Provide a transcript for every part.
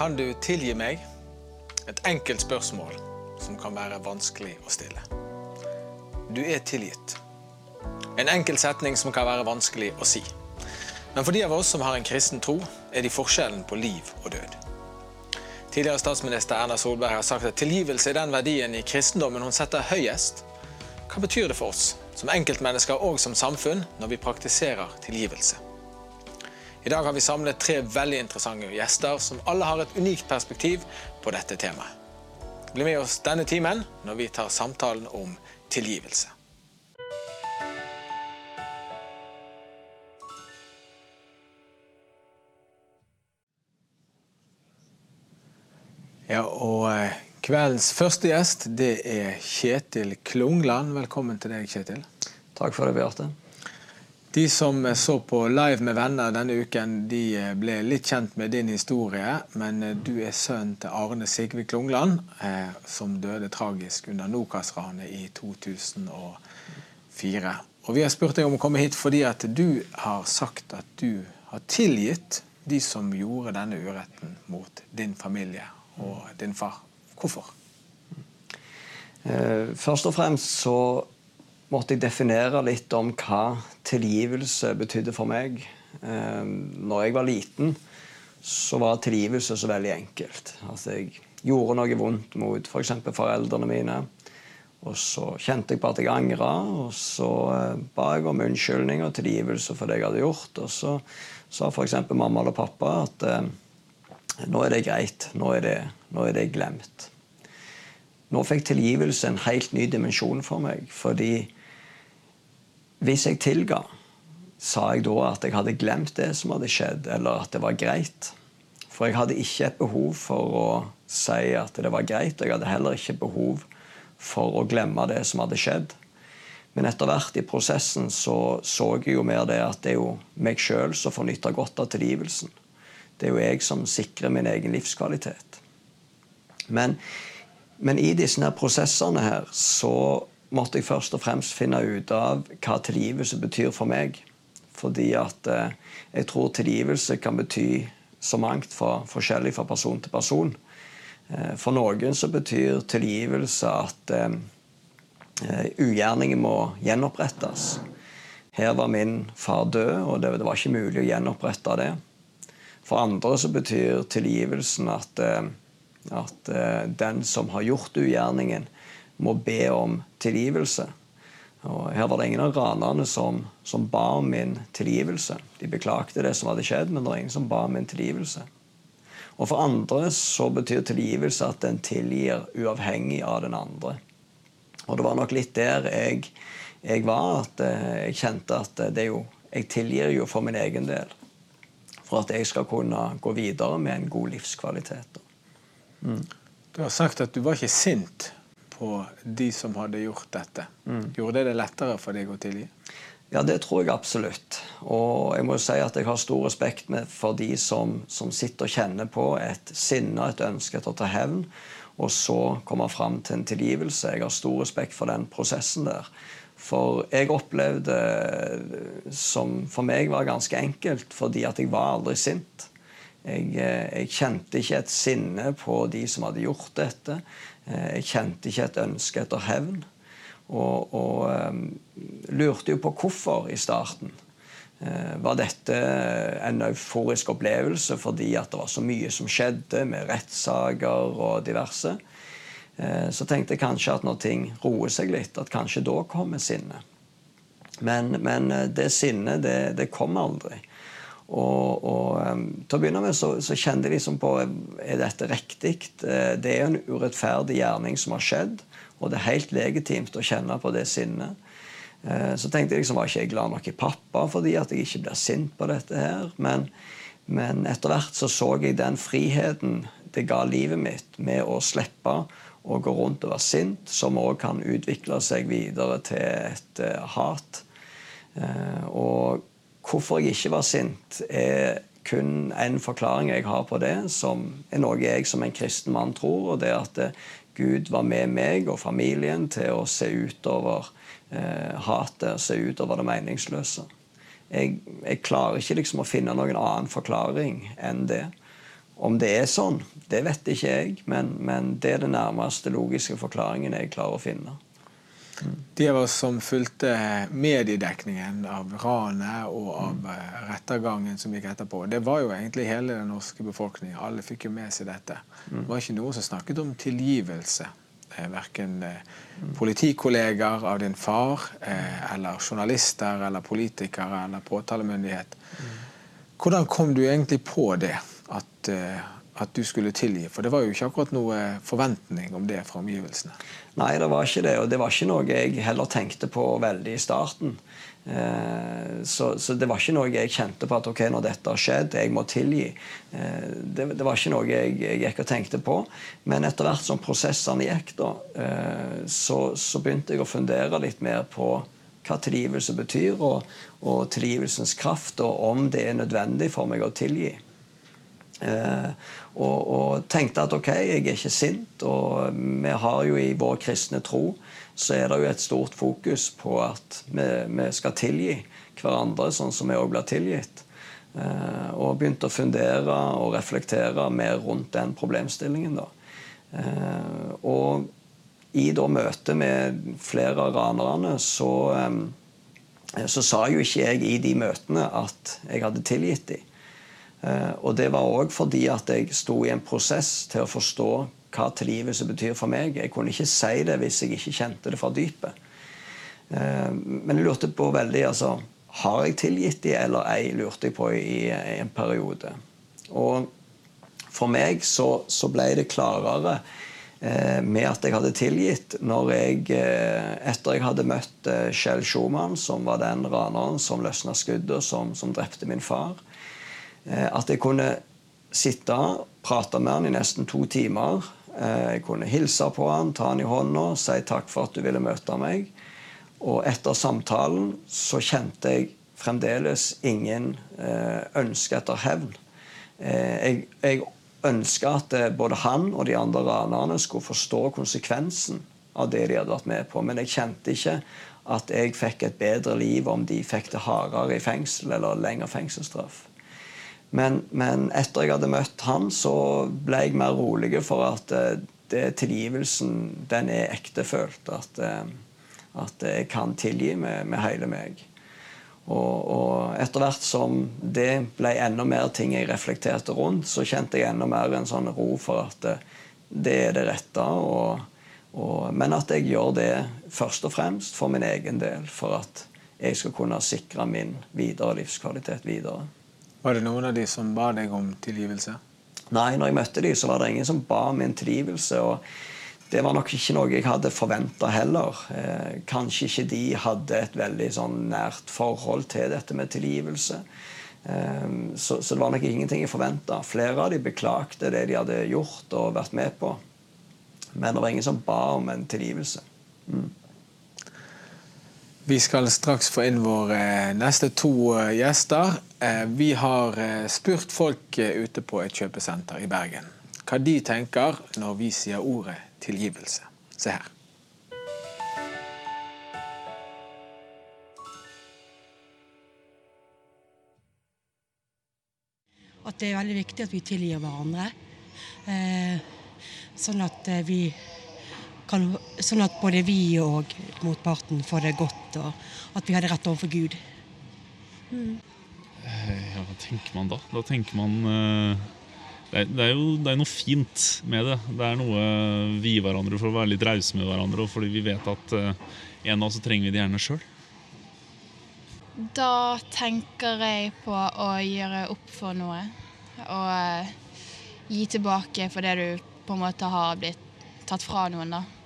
Kan du tilgi meg? Et enkelt spørsmål som kan være vanskelig å stille. Du er tilgitt. En enkel setning som kan være vanskelig å si. Men for de av oss som har en kristen tro, er de forskjellen på liv og død. Tidligere statsminister Erna Solberg har sagt at tilgivelse er den verdien i kristendommen hun setter høyest. Hva betyr det for oss, som enkeltmennesker og som samfunn, når vi praktiserer tilgivelse? I dag har vi samlet tre veldig interessante gjester som alle har et unikt perspektiv på dette temaet. Bli med oss denne timen når vi tar samtalen om tilgivelse. Ja, og eh, Kveldens første gjest det er Kjetil Klungland. Velkommen til deg, Kjetil. Takk for det, Bjarte. De som så på Live med venner denne uken, de eh, ble litt kjent med din historie. Men eh, du er sønnen til Arne Sigve Klungland, eh, som døde tragisk under Nokas-ranet i 2004. Og Vi har spurt deg om å komme hit fordi at du har sagt at du har tilgitt de som gjorde denne uretten mot din familie og din far. Hvorfor? Først og fremst så måtte jeg definere litt om hva tilgivelse betydde for meg. Eh, når jeg var liten, så var tilgivelse så veldig enkelt. Altså Jeg gjorde noe vondt mot f.eks. For foreldrene mine. Og så kjente jeg på at jeg angra, og så eh, ba jeg om unnskyldning og tilgivelse for det jeg hadde gjort. Og så sa f.eks. mamma eller pappa at eh, nå er det greit. Nå er det, nå er det glemt. Nå fikk tilgivelse en helt ny dimensjon for meg. Fordi hvis jeg tilga, sa jeg da at jeg hadde glemt det som hadde skjedd, eller at det var greit. For jeg hadde ikke et behov for å si at det var greit, og jeg hadde heller ikke behov for å glemme det som hadde skjedd. Men etter hvert i prosessen så, så jeg jo mer det at det er jo meg sjøl som får nytte godt av tilgivelsen. Det er jo jeg som sikrer min egen livskvalitet. Men, men i disse her prosessene her så måtte jeg først og fremst finne ut av hva tilgivelse betyr for meg. Fordi at eh, jeg tror tilgivelse kan bety så mangt fra, forskjellig fra person til person. Eh, for noen så betyr tilgivelse at eh, ugjerningen må gjenopprettes. Her var min far død, og det, var ikke mulig å gjenopprette det. For andre så betyr tilgivelsen at, at den som har gjort ugjerningen, må be om tilgivelse. Og her var det ingen av ranerne som, som, ba om min tilgivelse. De beklagte det som hadde skjedd, men det var ingen som ba om min tilgivelse. Og For andre så betyr tilgivelse at den tilgir uavhengig av den andre. Og Det var nok litt der jeg, jeg var, at eh, jeg kjente at det jo, jeg tilgir jo for min egen del for at jeg skal kunne gå videre med en god livskvalitet. Mm. Du har sagt at du var ikke sint på de som hadde gjort dette. Mm. Gjorde det det lettere for deg å tilgi? Ja, det tror jeg absolutt. Og jeg må jo si at jeg har stor respekt for de som, som sitter og kjenner på et sinne, et ønske etter å ta hevn, og så kommer fram til en tilgivelse. Jeg har stor respekt for den prosessen der. For jeg opplevde som for meg var ganske enkelt, fordi at jeg var aldri sint. Jeg, eh, jeg, kjente ikke et sinne på de som hadde gjort dette. Eh, jeg kjente ikke et ønske etter hevn. Og, og um, lurte jo på hvorfor i starten. Uh, var dette en euforisk opplevelse fordi at det var så mye som skjedde med rettssaker og diverse? Eh, så tenkte jeg kanskje at når ting roer seg litt, at kanskje da kommer sinnet. Men, men, eh, det sinnet, det, det kom aldri. Og, og, eh, til å begynne med så, så kjente jeg liksom på Er dette riktig? Det er en urettferdig gjerning som har skjedd, og det er helt legitimt å kjenne på det sinnet. Så tenkte jeg liksom, var ikke jeg glad nok i pappa fordi at jeg ikke blir sint på dette her. Men, men etter hvert så så jeg den friheten det ga livet mitt med å slippe å gå rundt og være sint, som òg kan utvikle seg videre til et uh, hat. Og hvorfor jeg ikke var sint, er kun en forklaring jeg har på det, som er noe jeg som en kristen mann tror, og det er at uh, Gud var med meg og familien til å se utover hatet, se utover det meningsløse. Jeg, jeg klarer ikke liksom å finne noen annen forklaring enn det. Om det er sånn, det vet ikke jeg, men, men det er den nærmeste logiske forklaringen jeg klarer å finne. De av oss som fulgte mediedekningen av ranet og av eh, rettergangen som gikk etterpå, det var jo egentlig hele den norske befolkningen. Alle fikk jo med seg dette. Det var ikke noen som snakket om tilgivelse. Eh, Verken politikolleger av din far, eh, eller journalister, eller politikere eller påtalemyndighet. Hvordan kom du egentlig på det? At, at du skulle tilgi? For det var jo ikke akkurat noe forventning om det fra omgivelsene. Nei, det var ikke det. Og det var ikke noe jeg heller tenkte på veldig i starten. Eh, så, så, det var ikke noe jeg kjente på at ok, når dette har skjedd, jeg må tilgi. Eh, det, det, var ikke noe jeg, jeg, gikk og tenkte på. Men etter hvert som prosessene gikk, da, eh, så, så, begynte jeg å fundere litt mer på hva tilgivelse betyr, og, og tilgivelsens kraft, og om det er nødvendig for meg å tilgi. Og, og, tenkte at ok, jeg er ikke sint. Og vi har jo i vår kristne tro så er det jo et stort fokus på at vi, vi skal tilgi hverandre sånn som vi òg blir tilgitt. Eh, og begynte å fundere og reflektere mer rundt den problemstillingen. da. Eh, og i da møtet med flere av ranerne så, eh, så sa jo ikke jeg i de møtene at jeg hadde tilgitt dem. Eh, og det var òg fordi at jeg sto i en prosess til å forstå hva tilgivelse betyr for meg. Jeg kunne ikke si det hvis jeg ikke kjente det fra dypet. Eh, men jeg lurte på veldig altså, Har jeg tilgitt de eller ei, lurte jeg på i, en periode. Og for meg så, så ble det klarere eh, med at jeg hadde tilgitt når jeg, etter jeg hadde møtt Kjell Schumann, som var den raneren som løsna skuddet, som, som drepte min far. Eh, at jeg kunne sitte og prate med han i nesten to timer. Eh, jeg kunne hilse på han, ta han i hånda, si takk for at du ville møte meg. Og etter samtalen så kjente jeg fremdeles ingen eh, ønske etter hevn. Jeg, jeg ønska at både han og de andre ranerne skulle forstå konsekvensen av det de hadde vært med på, men jeg kjente ikke at jeg fikk et bedre liv om de fikk det hardere i fengsel eller lengre fengselsstraff. Men, men, etter jeg hadde møtt han, så ble jeg mer rolig for at uh, det, tilgivelsen den er ektefølt. At, uh, at jeg kan tilgi med, med hele meg. Og, og, etter hvert som det ble enda mer ting jeg reflekterte rundt, så kjente jeg enda mer en sånn ro for at uh, det er det rette. Og, og, men at jeg gjør det først og fremst for min egen del. For at jeg skal kunne sikre min videre livskvalitet videre. Var det noen av de som ba deg om tilgivelse? Nei, når jeg møtte de, så var det ingen som ba om min tilgivelse. og det var nok ikke noe jeg hadde forventa heller. Eh, kanskje ikke de hadde et veldig sånn nært forhold til dette med tilgivelse. Eh, så, så, det var nok ingenting jeg forventa. Flere av de beklagte det de hadde gjort og vært med på. Men det var ingen som ba om en tilgivelse. Mm. Vi skal straks få inn våre neste to eh, gjester. Eh, vi har eh, spurt folk ute på et kjøpesenter i Bergen hva de tenker når vi sier ordet tilgivelse. Se her. At det er veldig viktig at vi tilgir hverandre. sånn at vi kan, sånn at både vi og motparten får det godt, og at vi har det rett overfor Gud. Mm. Ja, hva tenker man da? Da tenker man uh, det, er, det, er, jo det er noe fint med det. Det er noe vi gir hverandre for å være litt rause med hverandre, og fordi vi vet at uh, en av oss trenger vi det gjerne sjøl. Da tenker jeg på å gjøre opp for noe. Og gi tilbake for det du på en måte har blitt tatt fra noen, da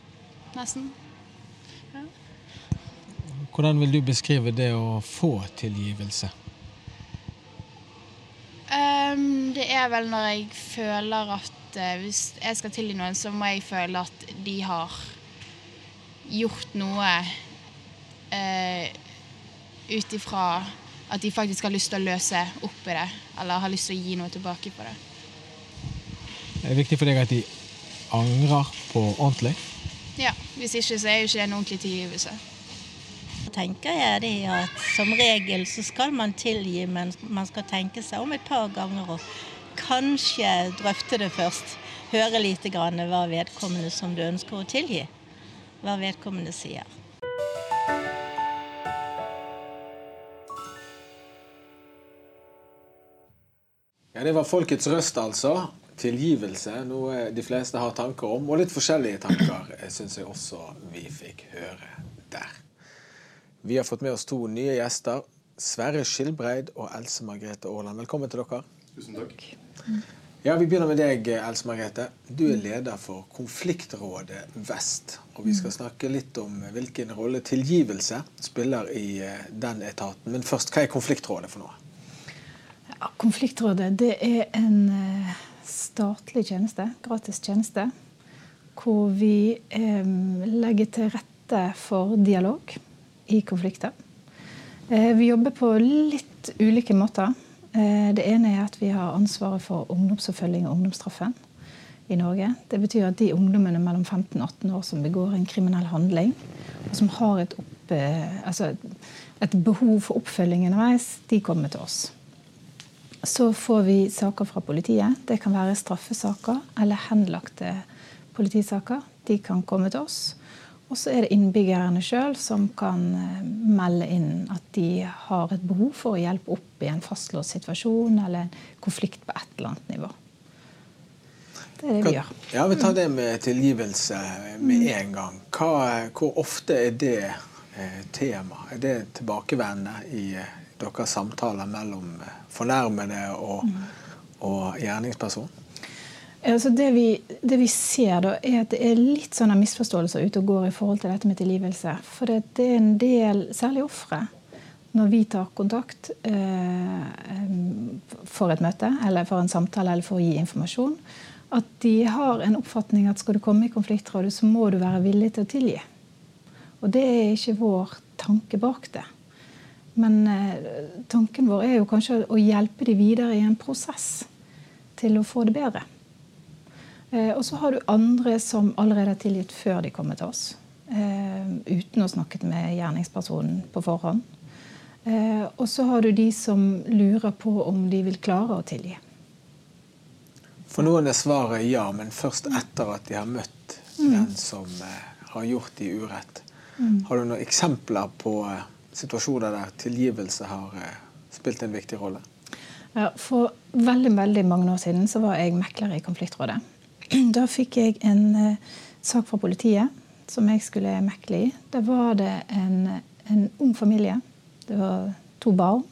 nesten. Ja. Hvordan vil du beskrive det å få tilgivelse? Um, det er vel når jeg føler at uh, hvis jeg skal tilgi noen, så må jeg føle at de har gjort noe uh, ut ifra at de faktisk har lyst til å løse opp i det, eller har lyst til å gi noe tilbake på det. Det er viktig for deg at de angrer på ordentlig? Ja, hvis ikke så er jo ikke det en ordentlig tilgivelse. tenker jeg det at som regel så skal man tilgi, men man skal tenke seg om et par ganger. Og kanskje drøfte det først. Høre lite grann hva vedkommende som du ønsker å tilgi, hva vedkommende sier. Ja, Det var folkets røst, altså. Tilgivelse, noe de fleste har tanker om. Og litt forskjellige tanker syns jeg også vi fikk høre der. Vi har fått med oss to nye gjester. Sverre Skilbreid og Else Margrethe Aaland. Velkommen til dere. Tusen takk. Ja, Vi begynner med deg, Else Margrethe. Du er leder for Konfliktrådet Vest. Og vi skal snakke litt om hvilken rolle tilgivelse spiller i eh, den etaten. Men først, hva er Konfliktrådet for noe? Ja, konfliktrådet det er en eh, statlig tjeneste, gratis tjeneste, hvor vi eh, legger til rette for dialog i konflikter. Eh, vi jobber på litt ulike måter. Eh, det ene er at vi har ansvaret for ungdomsoppfølging og ungdomsstraffen i Norge. Det betyr at de ungdommene mellom 15 og 18 år som begår en kriminell handling, og som har et, opp, eh, altså et behov for oppfølging underveis, de kommer til oss. Så får vi saker fra politiet. Det kan være straffesaker eller henlagte politisaker. De kan komme til oss. Og så er det innbyggerne sjøl som kan eh, melde inn at de har et behov for å hjelpe opp i en fastlåst situasjon eller en konflikt på et eller annet nivå. Det er det vi gjør. Ja, Vi tar det med tilgivelse med en gang. Hva, hvor ofte er det eh, tema? Er det tilbakevendende i eh, deres samtaler mellom eh, fornærmede og, og gjerningsperson? Altså det, vi, det vi ser, da, er at det er litt sånne misforståelser ute og går i forhold til dette med tilgivelse. For det, det er en del, særlig ofre, når vi tar kontakt eh, for et møte eller for en samtale eller for å gi informasjon, at de har en oppfatning at skal du komme i konfliktrådet, så må du være villig til å tilgi. Og det er ikke vår tanke bak det. Men eh, tanken vår er jo kanskje å hjelpe de videre i en prosess til å få det bedre. Eh, og så har du andre som allerede er tilgitt før de kommer til oss. Eh, uten å ha snakket med gjerningspersonen på forhånd. Eh, og så har du de som lurer på om de vil klare å tilgi. For noen er svaret ja, men først etter at de har møtt den som har gjort de urett. Har du noen eksempler på eh, situasjoner der tilgivelse har eh, spilt en viktig rolle? Ja, for veldig veldig mange år siden så var jeg mekler i Konfliktrådet. Da fikk jeg en eh, sak fra politiet som jeg skulle mekle i. Da var det en, en ung familie. Det var to barn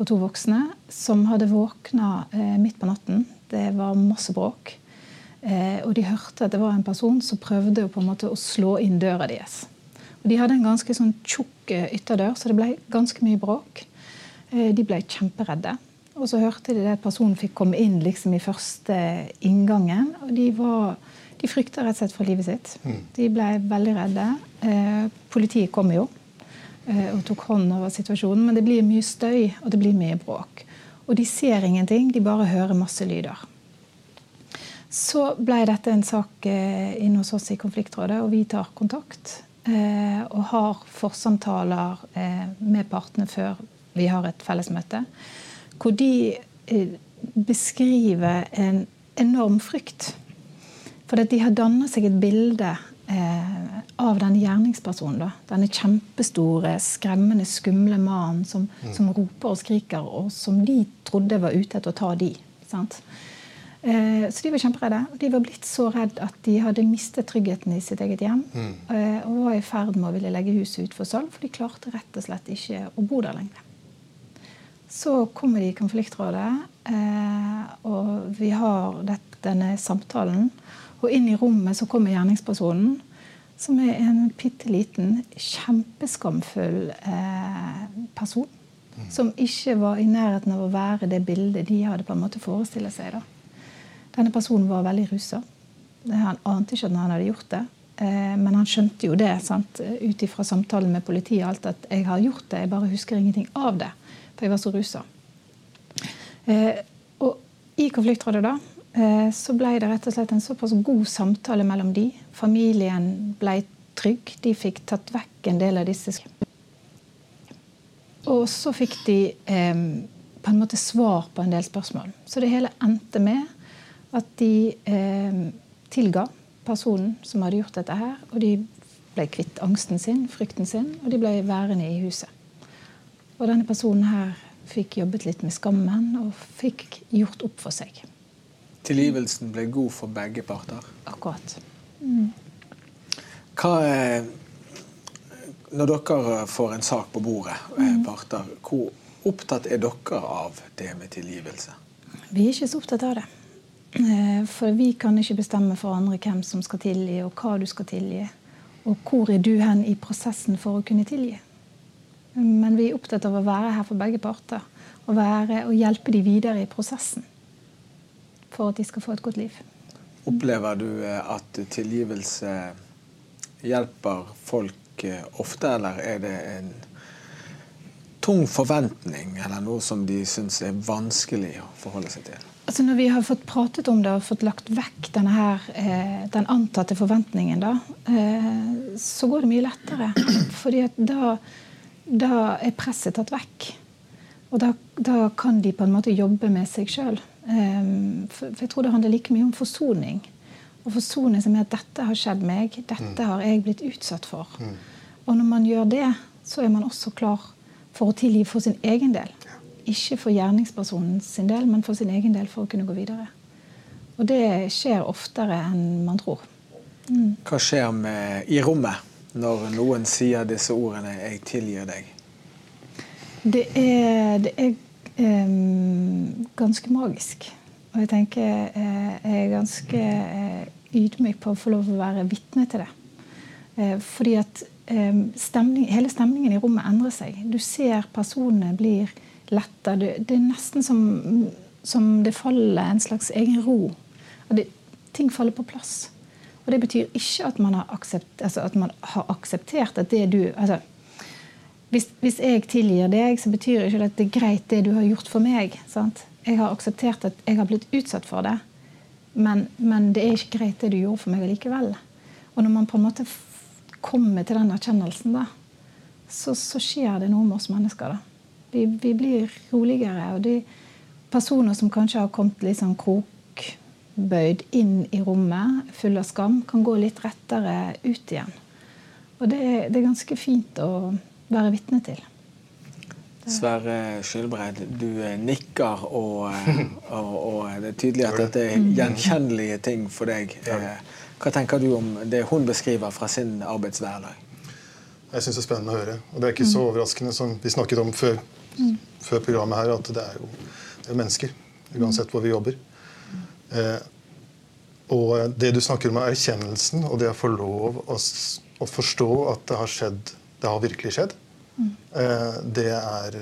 og to voksne som hadde våkna eh, midt på natten. Det var masse bråk. Eh, og de hørte at det var en person som prøvde å, en måte, å slå inn døra deres. De hadde en ganske sånn tjukk eh, ytterdør, så det ble ganske mye bråk. Eh, de ble kjemperedde. Og så hørte de at personen fikk komme inn liksom i første inngangen. Og de, var, de frykta rett og slett for livet sitt. De ble veldig redde. Eh, politiet kom jo eh, og tok hånd over situasjonen, men det blir mye støy og det blir mye bråk. Og de ser ingenting, de bare hører masse lyder. Så ble dette en sak eh, inne hos oss i Konfliktrådet, og vi tar kontakt. Eh, og har forsamtaler eh, med partene før vi har et fellesmøte. Hvor de eh, beskriver en enorm frykt. For de har danna seg et bilde eh, av denne gjerningspersonen. Da. Denne kjempestore, skremmende, skumle mannen som, som roper og skriker, og som de trodde var ute etter å ta de. Sant? Eh, så de var kjemperedde. De var blitt så redd at de hadde mistet tryggheten i sitt eget hjem. Mm. Og var i ferd med å ville legge huset ut for salg, for de klarte rett og slett ikke å bo der lenger. Så kommer de i konfliktrådet, eh, og vi har denne samtalen. Og inn i rommet så kommer gjerningspersonen, som er en bitte liten, kjempeskamfull eh, person. Som ikke var i nærheten av å være det bildet de hadde på en måte forestilt seg. da. Denne personen var veldig rusa. Han ante ikke at han hadde gjort det. Eh, Men han skjønte jo det ut ifra samtalen med politiet alt at jeg har gjort det, jeg bare husker ingenting av det. For jeg var så rusa. Eh, Og i konfliktrådet da, eh, så ble det rett og slett en såpass god samtale mellom de. Familien ble trygg. De fikk tatt vekk en del av disse Og så fikk de eh, på en måte svar på en del spørsmål. Så det hele endte med at de eh, tilga personen som hadde gjort dette her. Og de ble kvitt angsten sin, frykten sin, og de ble værende i huset. Og denne personen her fikk jobbet litt med skammen og fikk gjort opp for seg. Tilgivelsen ble god for begge parter. Akkurat. Mm. Hva er, Når dere får en sak på bordet, mm. parter, hvor opptatt er dere av det med tilgivelse? Vi er ikke så opptatt av det. Eh, for vi kan ikke bestemme for andre hvem som skal tilgi, og hva du skal tilgi. Og hvor er du hen i prosessen for å kunne tilgi. Men vi er opptatt av å være her for begge parter. Og, være, og hjelpe de videre i prosessen for at de skal få et godt liv. Opplever du eh, at tilgivelse hjelper folk eh, ofte, eller er det en tung forventning, eller noe som de syns er vanskelig å forholde seg til? Altså når vi har fått pratet om det og fått lagt vekk denne her, eh, den antatte forventningen, da, så går det mye lettere. Fordi da, da er presset tatt vekk. Og da, da, kan de på en måte jobbe med seg sjøl. Eh, for, for, jeg tror det handler like mye om forsoning. Å forsone seg med at 'dette har skjedd meg', 'dette har jeg blitt utsatt for'. Mm. Og når man gjør det, så er man også klar for å tilgi for sin egen del. Ikke for gjerningspersonen sin del, men for sin egen del for å kunne gå videre. Og det skjer oftere enn man tror. Mm. Hva skjer med, i rommet når noen sier disse ordene 'jeg tilgir deg'? Det er, det er um, ganske magisk. Og jeg tenker uh, jeg er ganske uh, ydmyk på å få lov å være vitne til det. Uh, fordi at um, stemning, hele stemningen i rommet endrer seg. Du ser personene blir letta. Det, det, er nesten som, som, det faller en slags egen ro. Det, ting faller på plass. Og det betyr ikke at man har, aksept, altså at man har akseptert at det du altså, hvis, hvis, jeg tilgir deg, så betyr ikke det at det er greit, det du har gjort for meg. Sant? Jeg har akseptert at jeg har blitt utsatt for det, men, men, det er ikke greit, det du gjorde for meg likevel. Og når man på en måte kommer til den erkjennelsen, da, så, så skjer det noe med oss mennesker. da. Vi, vi, blir roligere. Og de personer som kanskje har kommet litt sånn krokbøyd inn i rommet, full av skam, kan gå litt rettere ut igjen. Og det, det er ganske fint å være vitne til. Sverre Skylbreid, du eh, nikker, og, eh, og, og, det er tydelig at dette er gjenkjennelige ting for deg. Eh, hva tenker du om det hun beskriver fra sin arbeidshverdag? Jeg syns det er spennende å høre. Og det er ikke så overraskende som vi snakket om før, før programmet her, at det er jo det er mennesker. Uansett hvor vi jobber. Eh, og det du snakker om, er erkjennelsen og det å få lov å, å forstå at det har skjedd det har virkelig skjedd. Eh, Det, er,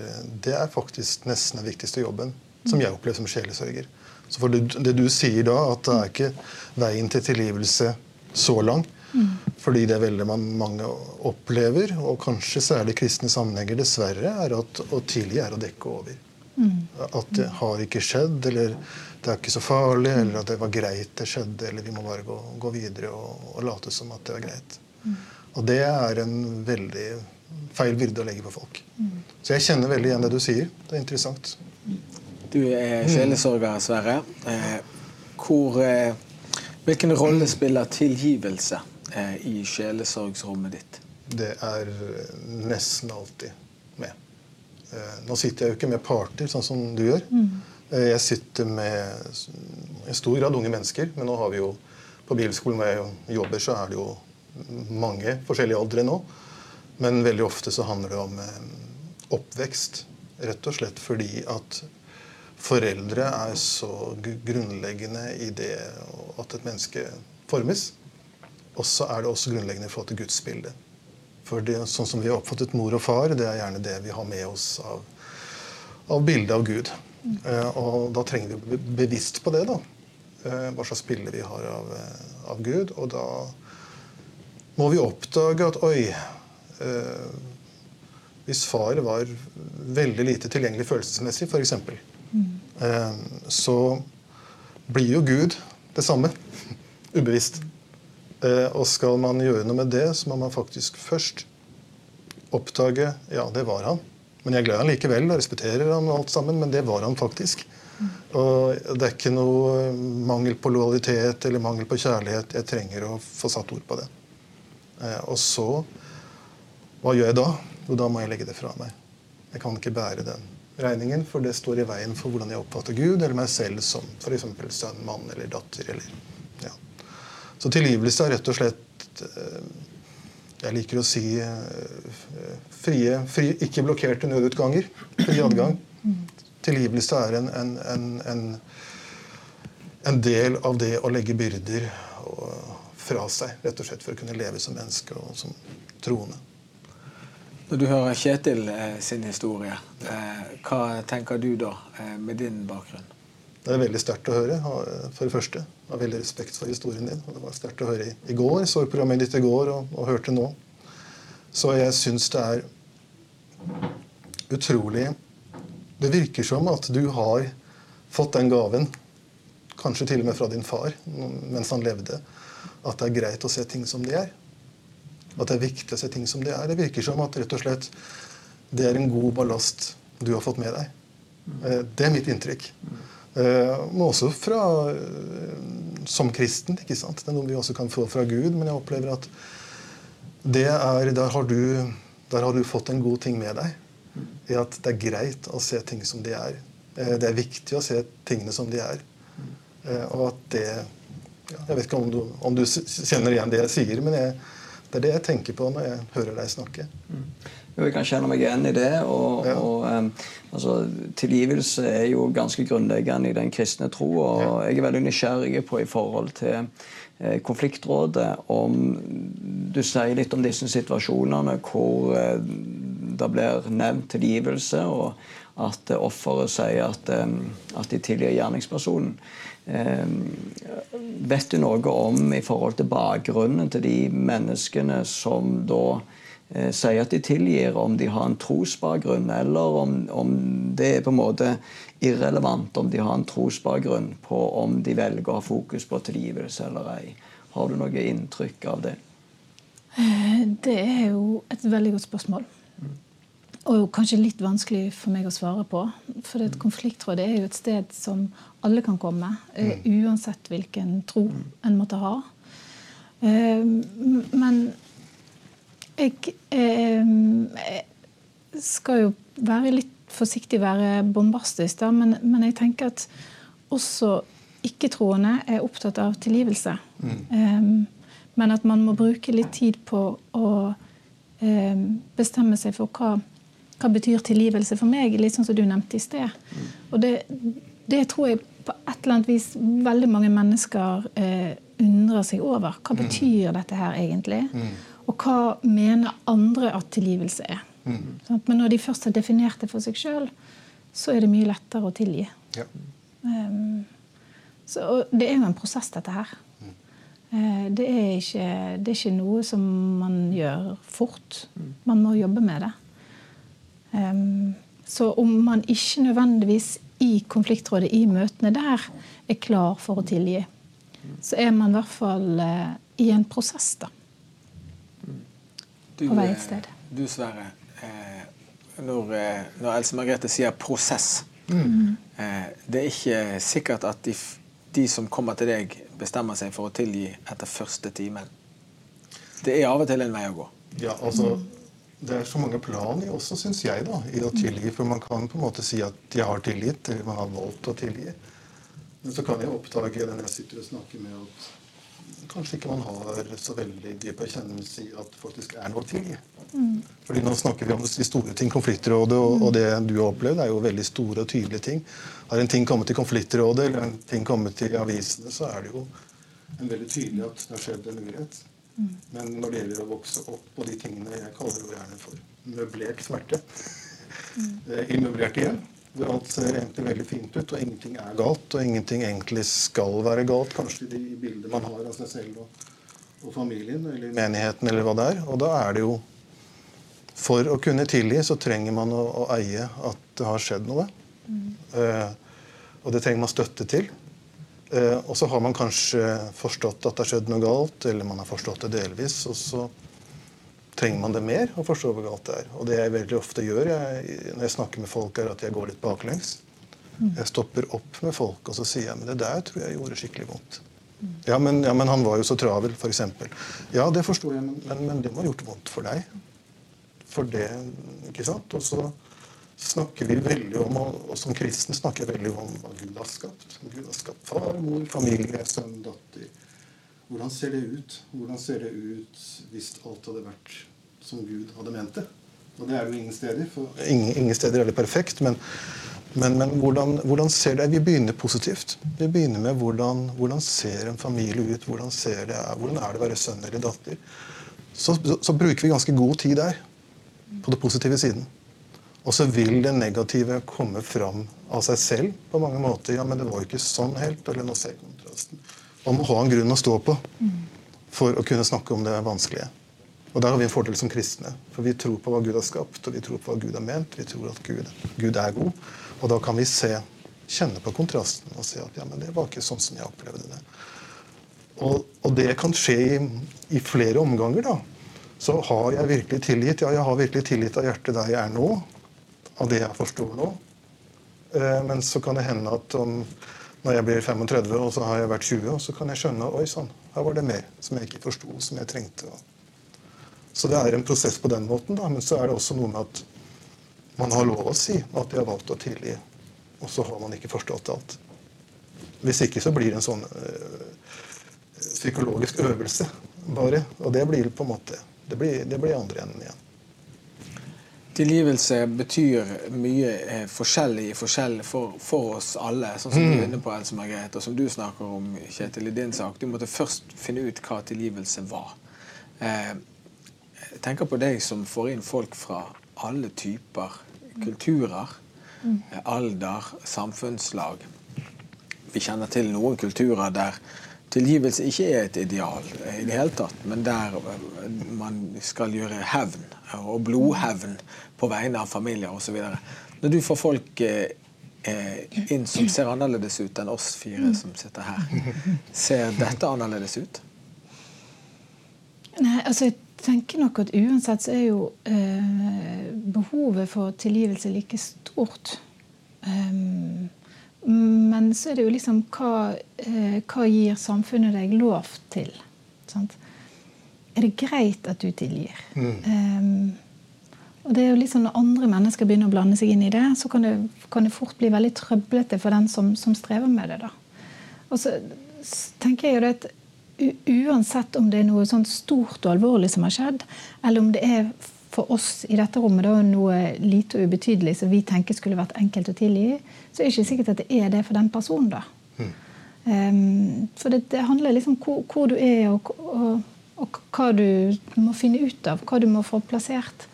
det, er, faktisk nesten den viktigste jobben som jeg opplever som sjelesørger. Så for det, det, du sier da, at det er ikke veien til tilgivelse så lang. Mm. Fordi det veldig mange opplever, og kanskje særlig kristne sammenhenger, dessverre, er at å tilgi er å dekke over. Mm. At det har ikke skjedd, eller det er ikke så farlig, mm. eller at det var greit det skjedde, eller vi må bare gå, gå videre og, og, late som at det var greit. Og det er en veldig feil byrde å legge på folk. Så jeg kjenner veldig igjen det du sier. Det er interessant. Du er sjelesorger, Sverre. Eh, hvor, eh, hvilken rolle spiller tilgivelse eh, i sjelesorgsrommet ditt? Det er nesten alltid med. Nå sitter jeg jo ikke med parter, sånn som du gjør. Jeg sitter med en stor grad unge mennesker, men nå har vi jo på bibelskolen hvor jeg jobber, så er det jo mange forskjellige aldre nå. Men veldig ofte så handler det om eh, oppvekst. Rett og slett fordi at foreldre er så grunnleggende i det at et menneske formes. Og så er det også grunnleggende i forhold til gudsbildet. For det, sånn som vi har oppfattet mor og far, det er gjerne det vi har med oss av, av bildet av Gud. Eh, og da trenger vi å bli bevisst på det. da. Eh, hva slags bilde vi har av, av Gud. Og da må vi oppdage at oi eh, Hvis far var veldig lite tilgjengelig følelsesmessig, f.eks., mm. eh, så blir jo Gud det samme. Ubevisst. Eh, og skal man gjøre noe med det, så må man faktisk først oppdage ja, det var han, Men jeg er glad i han likevel og respekterer han og alt sammen, men det var han faktisk. Og det er ikke noe mangel på lojalitet eller mangel på kjærlighet. Jeg trenger å få satt ord på det. Eh, og så Hva gjør jeg da? Jo, da må jeg legge det fra meg. Jeg kan ikke bære den regningen, for det står i veien for hvordan jeg oppfatter Gud eller meg selv som f.eks. sønn, mann eller datter. Eller. Så tilgivelse er rett og slett eh, Jeg liker å si eh, frie, frie ikke blokkerte nødutganger. Fri adgang. Tilgivelse er en, en, en, en, del av det å legge byrder fra seg, rett og slett for å kunne leve som menneske og som troende. Når du hører Kjetil eh, sin historie, hva tenker du da med din bakgrunn? Det er veldig sterkt å høre, for det første. Jeg har veldig respekt for historien din. og Det var sterkt å høre i går. Jeg så programmet ditt i går og, og hørte nå. Så jeg syns det er utrolig Det virker som at du har fått den gaven, kanskje til og med fra din far mens han levde, at det er greit å se ting som de er. At det er viktig å se ting som de er. Det virker som at rett og slett det er en god ballast du har fått med deg. Eh, det er mitt inntrykk. Eh, men også fra eh, som kristen. ikke sant? Det er noe vi også kan få fra Gud, men jeg opplever at det er, der, har du, der har du fått en god ting med deg. I at det er greit å se ting som de er. Det er viktig å se tingene som de er. Og at det Jeg vet ikke om du, om du kjenner igjen det jeg sier, men jeg, det er det jeg tenker på når jeg hører deg snakke. Jo, jeg kan kjenne meg igjen i det. og, ja. og um, altså, Tilgivelse er jo ganske grunnleggende i den kristne tro. og ja. Jeg er veldig nysgjerrig på i forhold til eh, konfliktrådet om Du sier litt om disse situasjonene hvor eh, det blir nevnt tilgivelse, og at offeret sier at, eh, at de tilgir gjerningspersonen. Vet du noe om i forhold til bakgrunnen til de menneskene som da eh, sier at de tilgir, om de har en trosbakgrunn, eller om, om, det er på en måte irrelevant om de har en trosbakgrunn på om de velger å ha fokus på tilgivelse eller ei? Har du noe inntrykk av det? Eh, det er jo et veldig godt spørsmål. Og kanskje litt vanskelig for meg å svare på. For et konfliktråd er jo et sted som alle kan komme. Eh, mm. Uansett hvilken tro mm. en måtte ha. Eh, men jeg, eh, skal jo være litt forsiktig, være bombastisk, da, men, men jeg tenker at også ikke-troende er opptatt av tilgivelse. Mm. Men at man må bruke litt tid på å bestemme seg for hva hva betyr tilgivelse for meg, litt sånn som du nevnte i sted. Og det, det tror jeg på et eller annet vis veldig mange mennesker eh, undrer seg over. Hva mm. betyr dette her egentlig? Mm. Og hva mener andre at tilgivelse er? Mm. Sånn, men når de først har definert det for seg sjøl, så er det mye lettere å tilgi. Ja. Um, så, det er jo en prosess, dette her. Uh, det, er ikke, det er ikke noe som man gjør fort. Man må jobbe med det. Um, så om man ikke nødvendigvis i konfliktrådet, i møtene der, er klar for å tilgi, så er man i hvert fall uh, i en prosess, da. Du, på vei et sted. Eh, du, Sverre. Eh, når, eh, når, Else Margrethe sier 'prosess' mm. eh, Det er ikke sikkert at de, de, som kommer til deg, bestemmer seg for å tilgi etter første timen. Det er av og til en vei å gå. Ja, altså det er så mange plan i også, syns jeg, da, i å tilgi. For man kan på en måte si at jeg har tilgitt, eller man har valgt å tilgi. Men så kan jeg oppdage den jeg sitter og snakker med at kanskje ikke man har så veldig dyp erkjennelse i at det faktisk er noe til. Mm. Fordi nå snakker vi om de store ting. Konfliktrådet og, og, det du har opplevd, er jo veldig store og tydelige ting. Har en ting kommet til Konfliktrådet eller en ting kommet til avisene, så er det jo en veldig tydelig at det har skjedd en urett. Men når det gjelder å vokse opp på de tingene jeg kaller jo gjerne for møblert smerte mm. I møblerte hjem, hvor alt ser egentlig veldig fint ut, og ingenting er galt, og ingenting egentlig skal være galt, kanskje de bildene man har av seg selv og, og familien eller menigheten eller hva det er. Og da er det jo For å kunne tilgi så trenger man å, å eie at det har skjedd noe. Mm. Uh, og det trenger man støtte til. Eh, og så har man kanskje forstått at det har skjedd noe galt, eller man har forstått det delvis. Og så trenger man det mer å forstå hvor galt det er. Og det jeg veldig ofte gjør jeg, når jeg snakker med folk, er at jeg går litt baklengs. Jeg stopper opp med folk og så sier jeg, men det der tror jeg gjorde skikkelig vondt. Ja, men, ja, men han var jo så travel, f.eks. Ja, det forstår jeg, men, men, men det må ha gjort vondt for deg. For det, ikke sant? Og så snakker vi veldig om, og som kristen snakker jeg veldig om hva Gud har skapt. Gud har skapt far, mor, familie, sønn, datter. Hvordan ser det ut? Hvordan ser det ut hvis alt hadde vært som Gud hadde ment det? Og det er det jo ingen steder. For ingen, ingen steder er det perfekt. men men, men hvordan, hvordan, ser det Vi begynner positivt. Vi begynner med hvordan, hvordan ser en familie ut? Hvordan, det, hvordan er det å være sønn eller datter? Så, så, så, bruker vi ganske god tid der, på det positive siden. Og så vil det negative komme fram av seg selv på mange måter. Ja, men det var jo ikke sånn helt. eller nå ser kontrasten. Man må ha en grunn å stå på for å kunne snakke om det vanskelige. Og Der har vi en fordel som kristne. For vi tror på hva Gud har skapt, og vi tror på hva Gud har ment. Vi tror at Gud, Gud er god. Og da kan vi se, kjenne på kontrasten og se at ja, men det var ikke sånn som jeg opplevde det. Og, og det kan skje i, i, flere omganger. da. Så har jeg virkelig tilgitt. Ja, jeg har virkelig tilgitt av hjertet der jeg er nå. Av det jeg forstår nå. Eh, men så kan det hende at om, når jeg blir 35, og så har jeg vært 20, og så kan jeg skjønne oi sann, her var det mer som jeg ikke forsto, som jeg trengte. Så det er en prosess på den måten. da, Men så er det også noe med at man har lov å si at de har valgt å tilgi, og så har man ikke forstått alt. Hvis ikke så blir det en sånn øh, psykologisk øvelse bare. Og det blir på en måte Det blir, det blir andre enden igjen. Tilgivelse betyr mye eh, forskjellig, forskjellig for, for, oss alle. Sånn som mm. du er inne på, Else Margrethe, og som du snakker om, Kjetil, i din sak. Du måtte først finne ut hva tilgivelse var. Eh, jeg tenker på deg som får inn folk fra alle typer kulturer, alder, samfunnslag. Vi kjenner til noen kulturer der tilgivelse ikke er et ideal i det hele tatt, men der man skal gjøre hevn, og blodhevn, på vegne av familier osv. Når du får folk eh, inn som ser annerledes ut enn oss fire som sitter her, ser dette annerledes ut? Nei, altså jeg tenker nok at uansett så er jo eh, behovet for tilgivelse like stort. Um, men så er det jo liksom hva, eh, hva gir samfunnet deg lov til? Sant? Er det greit at du tilgir? Mm. Um, og det er jo liksom Når andre mennesker begynner å blande seg inn i det, så kan det, kan det fort bli veldig trøblete for den som, som strever med det. da. Og så tenker jeg jo det at uansett om det er noe sånn stort og alvorlig som har skjedd, eller om det er for oss i dette rommet da, noe lite og ubetydelig som vi tenker skulle vært enkelt å tilgi, så er det ikke sikkert at det er det for den personen. da. Mm. Um, for det, det, handler liksom om hvor, hvor du er, og, og, og, hva du må finne ut av. Hva du må få plassert.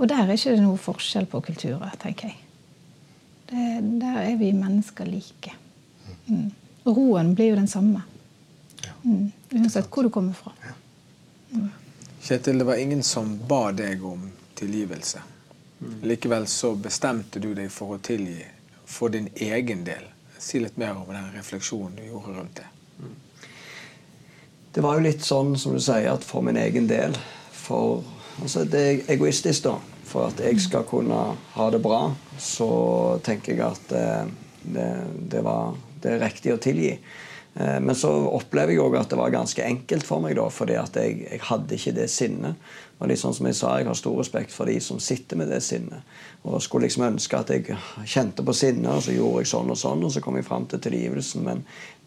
Og der er ikke det noe forskjell på kulturer, tenker jeg. Det, der er vi mennesker like. Mm. Og roen blir jo den samme. Mm. Uansett hvor du kommer fra. Mm. Kjetil, det var ingen som ba deg om tilgivelse. Mm. Likevel så bestemte du deg for å tilgi for din egen del. Si litt mer om den refleksjonen du gjorde rundt det. Mm. Det var jo litt sånn som du sier, at for min egen del For altså det er egoistisk, da. For at jeg skal kunne ha det bra, så tenker jeg at det, det, det var det er riktig å tilgi. Eh, men så opplever jeg òg at det var ganske enkelt for meg, da, fordi at jeg, jeg hadde ikke det sinnet. Og litt sånn som Jeg sa, jeg har stor respekt for de som sitter med det sinnet. Og skulle liksom ønske at jeg kjente på sinnet, og så gjorde jeg sånn og sånn, og så kom jeg fram til tilgivelsen. Men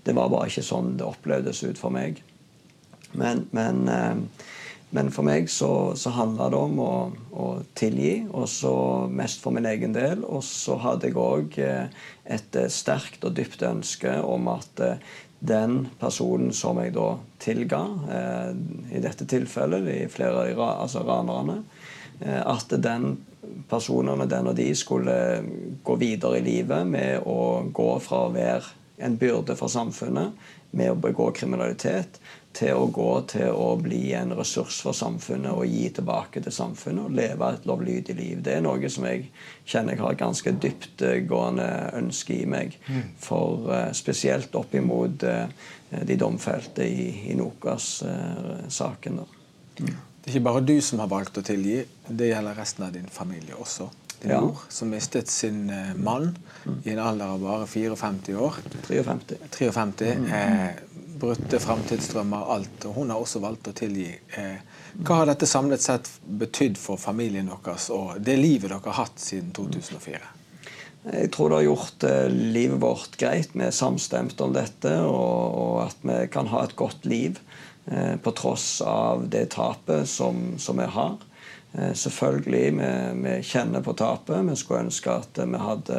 det var bare ikke sånn det opplevdes ut for meg. Men, men, eh, men for meg så, så handla det om å, å, tilgi, og så mest for min egen del. Og så hadde jeg òg eh, et sterkt og dypt ønske om at den personen som jeg da tilga, eh, i dette tilfellet, de flere altså ranerne, eh, at den personen og den og de skulle gå videre i livet med å gå fra å være en byrde for samfunnet med å begå kriminalitet til å gå til å bli en ressurs for samfunnet og gi tilbake til samfunnet og leve et lovlydig liv. Det er noe som jeg kjenner jeg har et ganske dyptgående ønske i meg. Mm. For uh, spesielt opp imot uh, de domfelte i, i Nokas-saken. Mm. Det er ikke bare du som har valgt å tilgi, det gjelder resten av din familie også. Din Ja. mor som mistet sin eh, mann i en alder av bare 54 år. 53. 53. Eh, brutte framtidsdrømmer, alt. Og hun har også valgt å tilgi. Eh, hva har dette samlet sett betydd for familien deres og det livet dere har hatt siden 2004? Jeg tror det har gjort eh, livet vårt greit. Vi er samstemt om dette, og, at vi kan ha et godt liv eh, på tross av det tapet som, som vi har. Selvfølgelig, vi, vi kjenner på tapet. Vi skulle ønske at vi hadde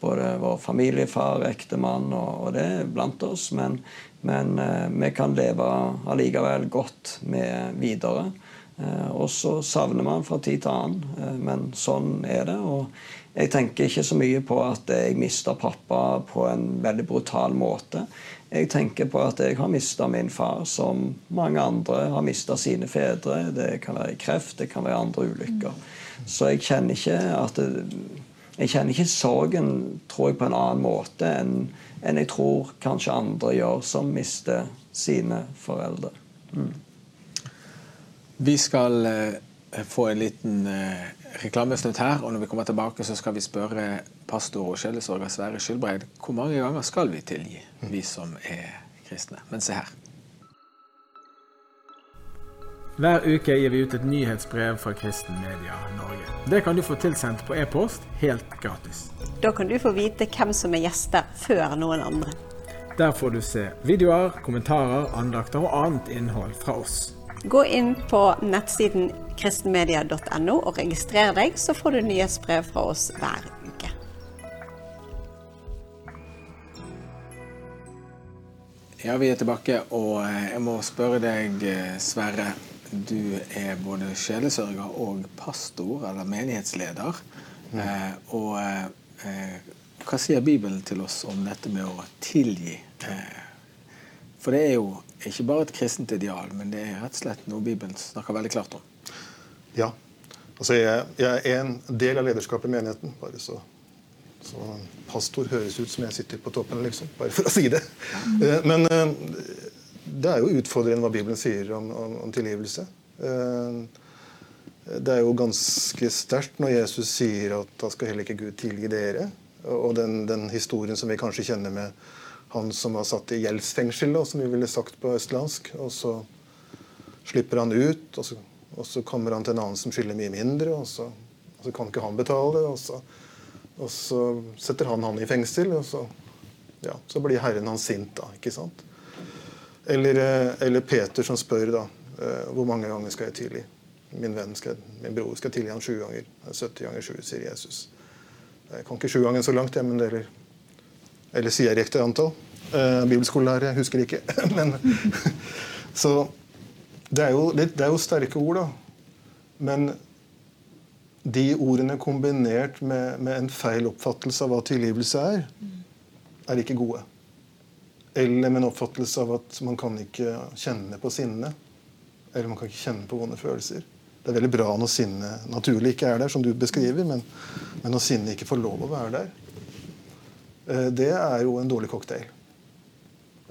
både vår familiefar, ektemann og, og det blant oss. Men, men eh, vi kan leve allikevel godt med videre. Eh, og så savner man fra tid til annen, eh, men sånn er det. Og jeg tenker ikke så mye på at jeg mista pappa på en veldig brutal måte. Jeg tenker på at jeg har mista min far, som mange andre har mista sine fedre. Det kan være kreft, det kan være andre ulykker. Så jeg kjenner ikke at det, jeg kjenner ikke sorgen tror jeg, på en annen måte enn enn jeg tror kanskje andre gjør som mister sine foreldre. Vi skal eh, få en liten eh, reklamesnutt her, og når vi kommer tilbake, så skal vi spørre pastor og sjelesorger Sverre Skylbreid hvor mange ganger skal vi tilgi, vi som er kristne. Men se her. Hver uke gir vi ut et nyhetsbrev fra Kristen Media Norge. Det kan du få tilsendt på e-post helt gratis. Da kan du få vite hvem som er gjester før noen andre. Der får du se videoer, kommentarer, andakter og annet innhold fra oss. Gå inn på nettsiden kristenmedia.no og registrer deg, så får du nyhetsbrev fra oss hver uke. Ja, vi er tilbake, og eh, jeg må spørre deg, eh, Sverre. Du er både sjelesørger og pastor, eller menighetsleder. Eh, og hva sier Bibelen til oss om dette med å tilgi? Eh, for det er jo ikke bare et kristent ideal, men det er rett og slett noe Bibelen snakker veldig klart om. Ja. Altså jeg, jeg er en del av lederskapet i menigheten. bare så, så Pastor høres ut som jeg sitter på toppen, liksom. Bare for å si det. Eh, Men eh, det er jo utfordrende hva Bibelen sier om, om, om tilgivelse. Det er jo ganske sterkt når Jesus sier at da skal heller ikke Gud tilgi dere. Og den, den historien som vi kanskje kjenner med han som var satt i gjeldsfengsel, da, som vi ville sagt på østlandsk. Og så slipper han ut, og så, og så kommer han til en annen som skylder mye mindre. Og så, og så kan ikke han betale, og og så setter han han i fengsel. Og så, ja, så blir Herren hans sint, da. ikke sant? Eller, eh, eller Peter som spør da, eh, hvor mange ganger skal jeg tilgi? Min venn skal, min bror skal tilgi ham sju ganger. 70 ganger sju, sier Jesus. Jeg kan ikke sju ganger så langt, jeg, men det eller, eller sier jeg riktig antall? Eh, Bibelskolelærer, husker ikke. men, så det er, jo, det er jo sterke ord, da. Men de ordene kombinert med, med en feil oppfattelse av hva tilgivelse er, er ikke gode. Eller med en oppfattelse av at man kan ikke kjenne på sinne. Eller man kan ikke kjenne på vonde følelser. Det er veldig bra når sinnet naturlig ikke er der, som du beskriver, men, men når sinnet ikke får lov å være der, eh, det er jo en dårlig cocktail.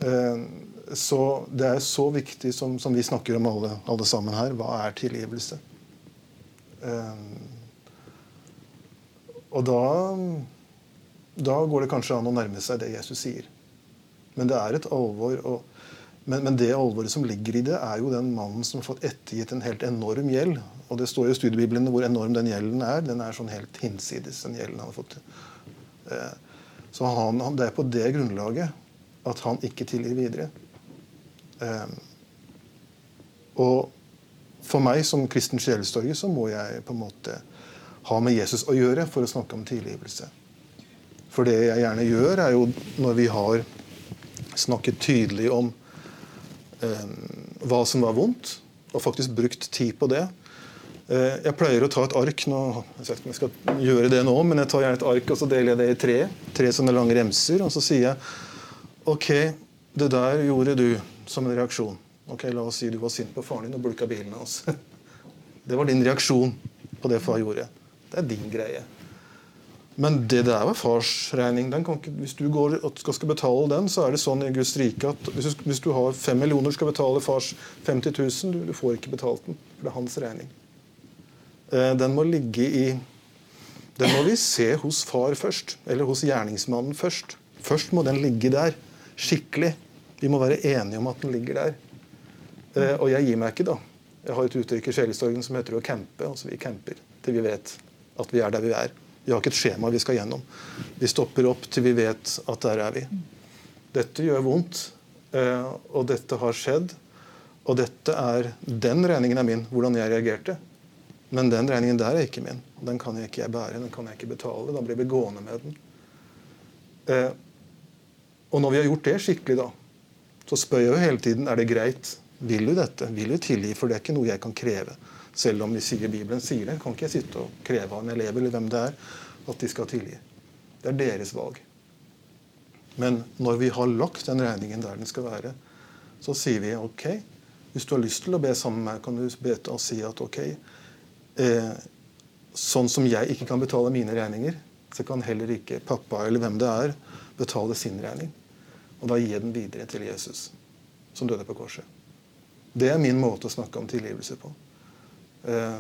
Eh, Så det er så viktig, som, som vi snakker om alle, alle sammen her, hva er tilgivelse? Eh, Og da, da går det kanskje an å nærme seg det Jesus sier. Men det er et alvor. Og, men, men det alvoret som ligger i det, er jo den mannen som har fått ettergitt en helt enorm gjeld. Og det står jo i studiebiblene hvor enorm den gjelden er. Den er sånn helt hinsides, den gjelden han har fått. Eh, Så han, han, det er på det grunnlaget at han ikke tilgir videre. Eh, Og for meg som kristen sjelestorger så må jeg på en måte ha med Jesus å gjøre for å snakke om tilgivelse. For det jeg gjerne gjør, er jo når vi har snakket tydelig om hva som var vondt, og faktisk brukt tid på det. Eh, jeg pleier å ta et ark nå, jeg vet ikke om jeg skal gjøre det nå, men jeg tar gjerne et ark og så deler jeg det i tre. Tre sånne lange remser. Og så sier jeg OK, det der gjorde du som en reaksjon. Ok, La oss si du var sint på faren din og bulka bilen hans. Det var din reaksjon på det far gjorde. Det er din greie. Men det der var farsregning. Den kan ikke, hvis du går og skal, betale den, så er det sånn i Guds rike at hvis hvis du har fem millioner skal betale fars 50 000, du, du får ikke betalt den. For det er hans regning. Eh, den må ligge i Den må vi se hos far først. Eller hos gjerningsmannen først. Først må den ligge der. Skikkelig. Vi må være enige om at den ligger der. Eh, og jeg gir meg ikke, da. Jeg har et uttrykk i sjelesorgen som heter å campe. Altså vi camper til vi vet at vi er der vi er. Vi har ikke et skjema vi skal gjennom. Vi stopper opp til vi vet at der er vi. Dette gjør vondt, eh, og dette har skjedd. Og dette er, den regningen er min, hvordan jeg reagerte. Men den regningen der er ikke min. Den kan jeg ikke bære, den kan jeg ikke betale. Da blir vi gående med den. Eh, og når vi har gjort det skikkelig, da, så spør jeg jo hele tiden er det greit. Vil du dette? Vil du tilgi? For det er ikke noe jeg kan kreve. Selv om de sier Bibelen sier det, kan ikke jeg sitte og kreve av en elev eller hvem det er, at de skal tilgi. Det er deres valg. Men når vi har lagt den regningen der den skal være, så sier vi OK. Hvis du har lyst til å be sammen med meg, kan du be og si at OK eh, Sånn som jeg ikke kan betale mine regninger, så kan heller ikke pappa eller hvem det er, betale sin regning. Og da jeg den videre til Jesus, som døde på korset. Det er min måte å snakke om tilgivelse på. Uh,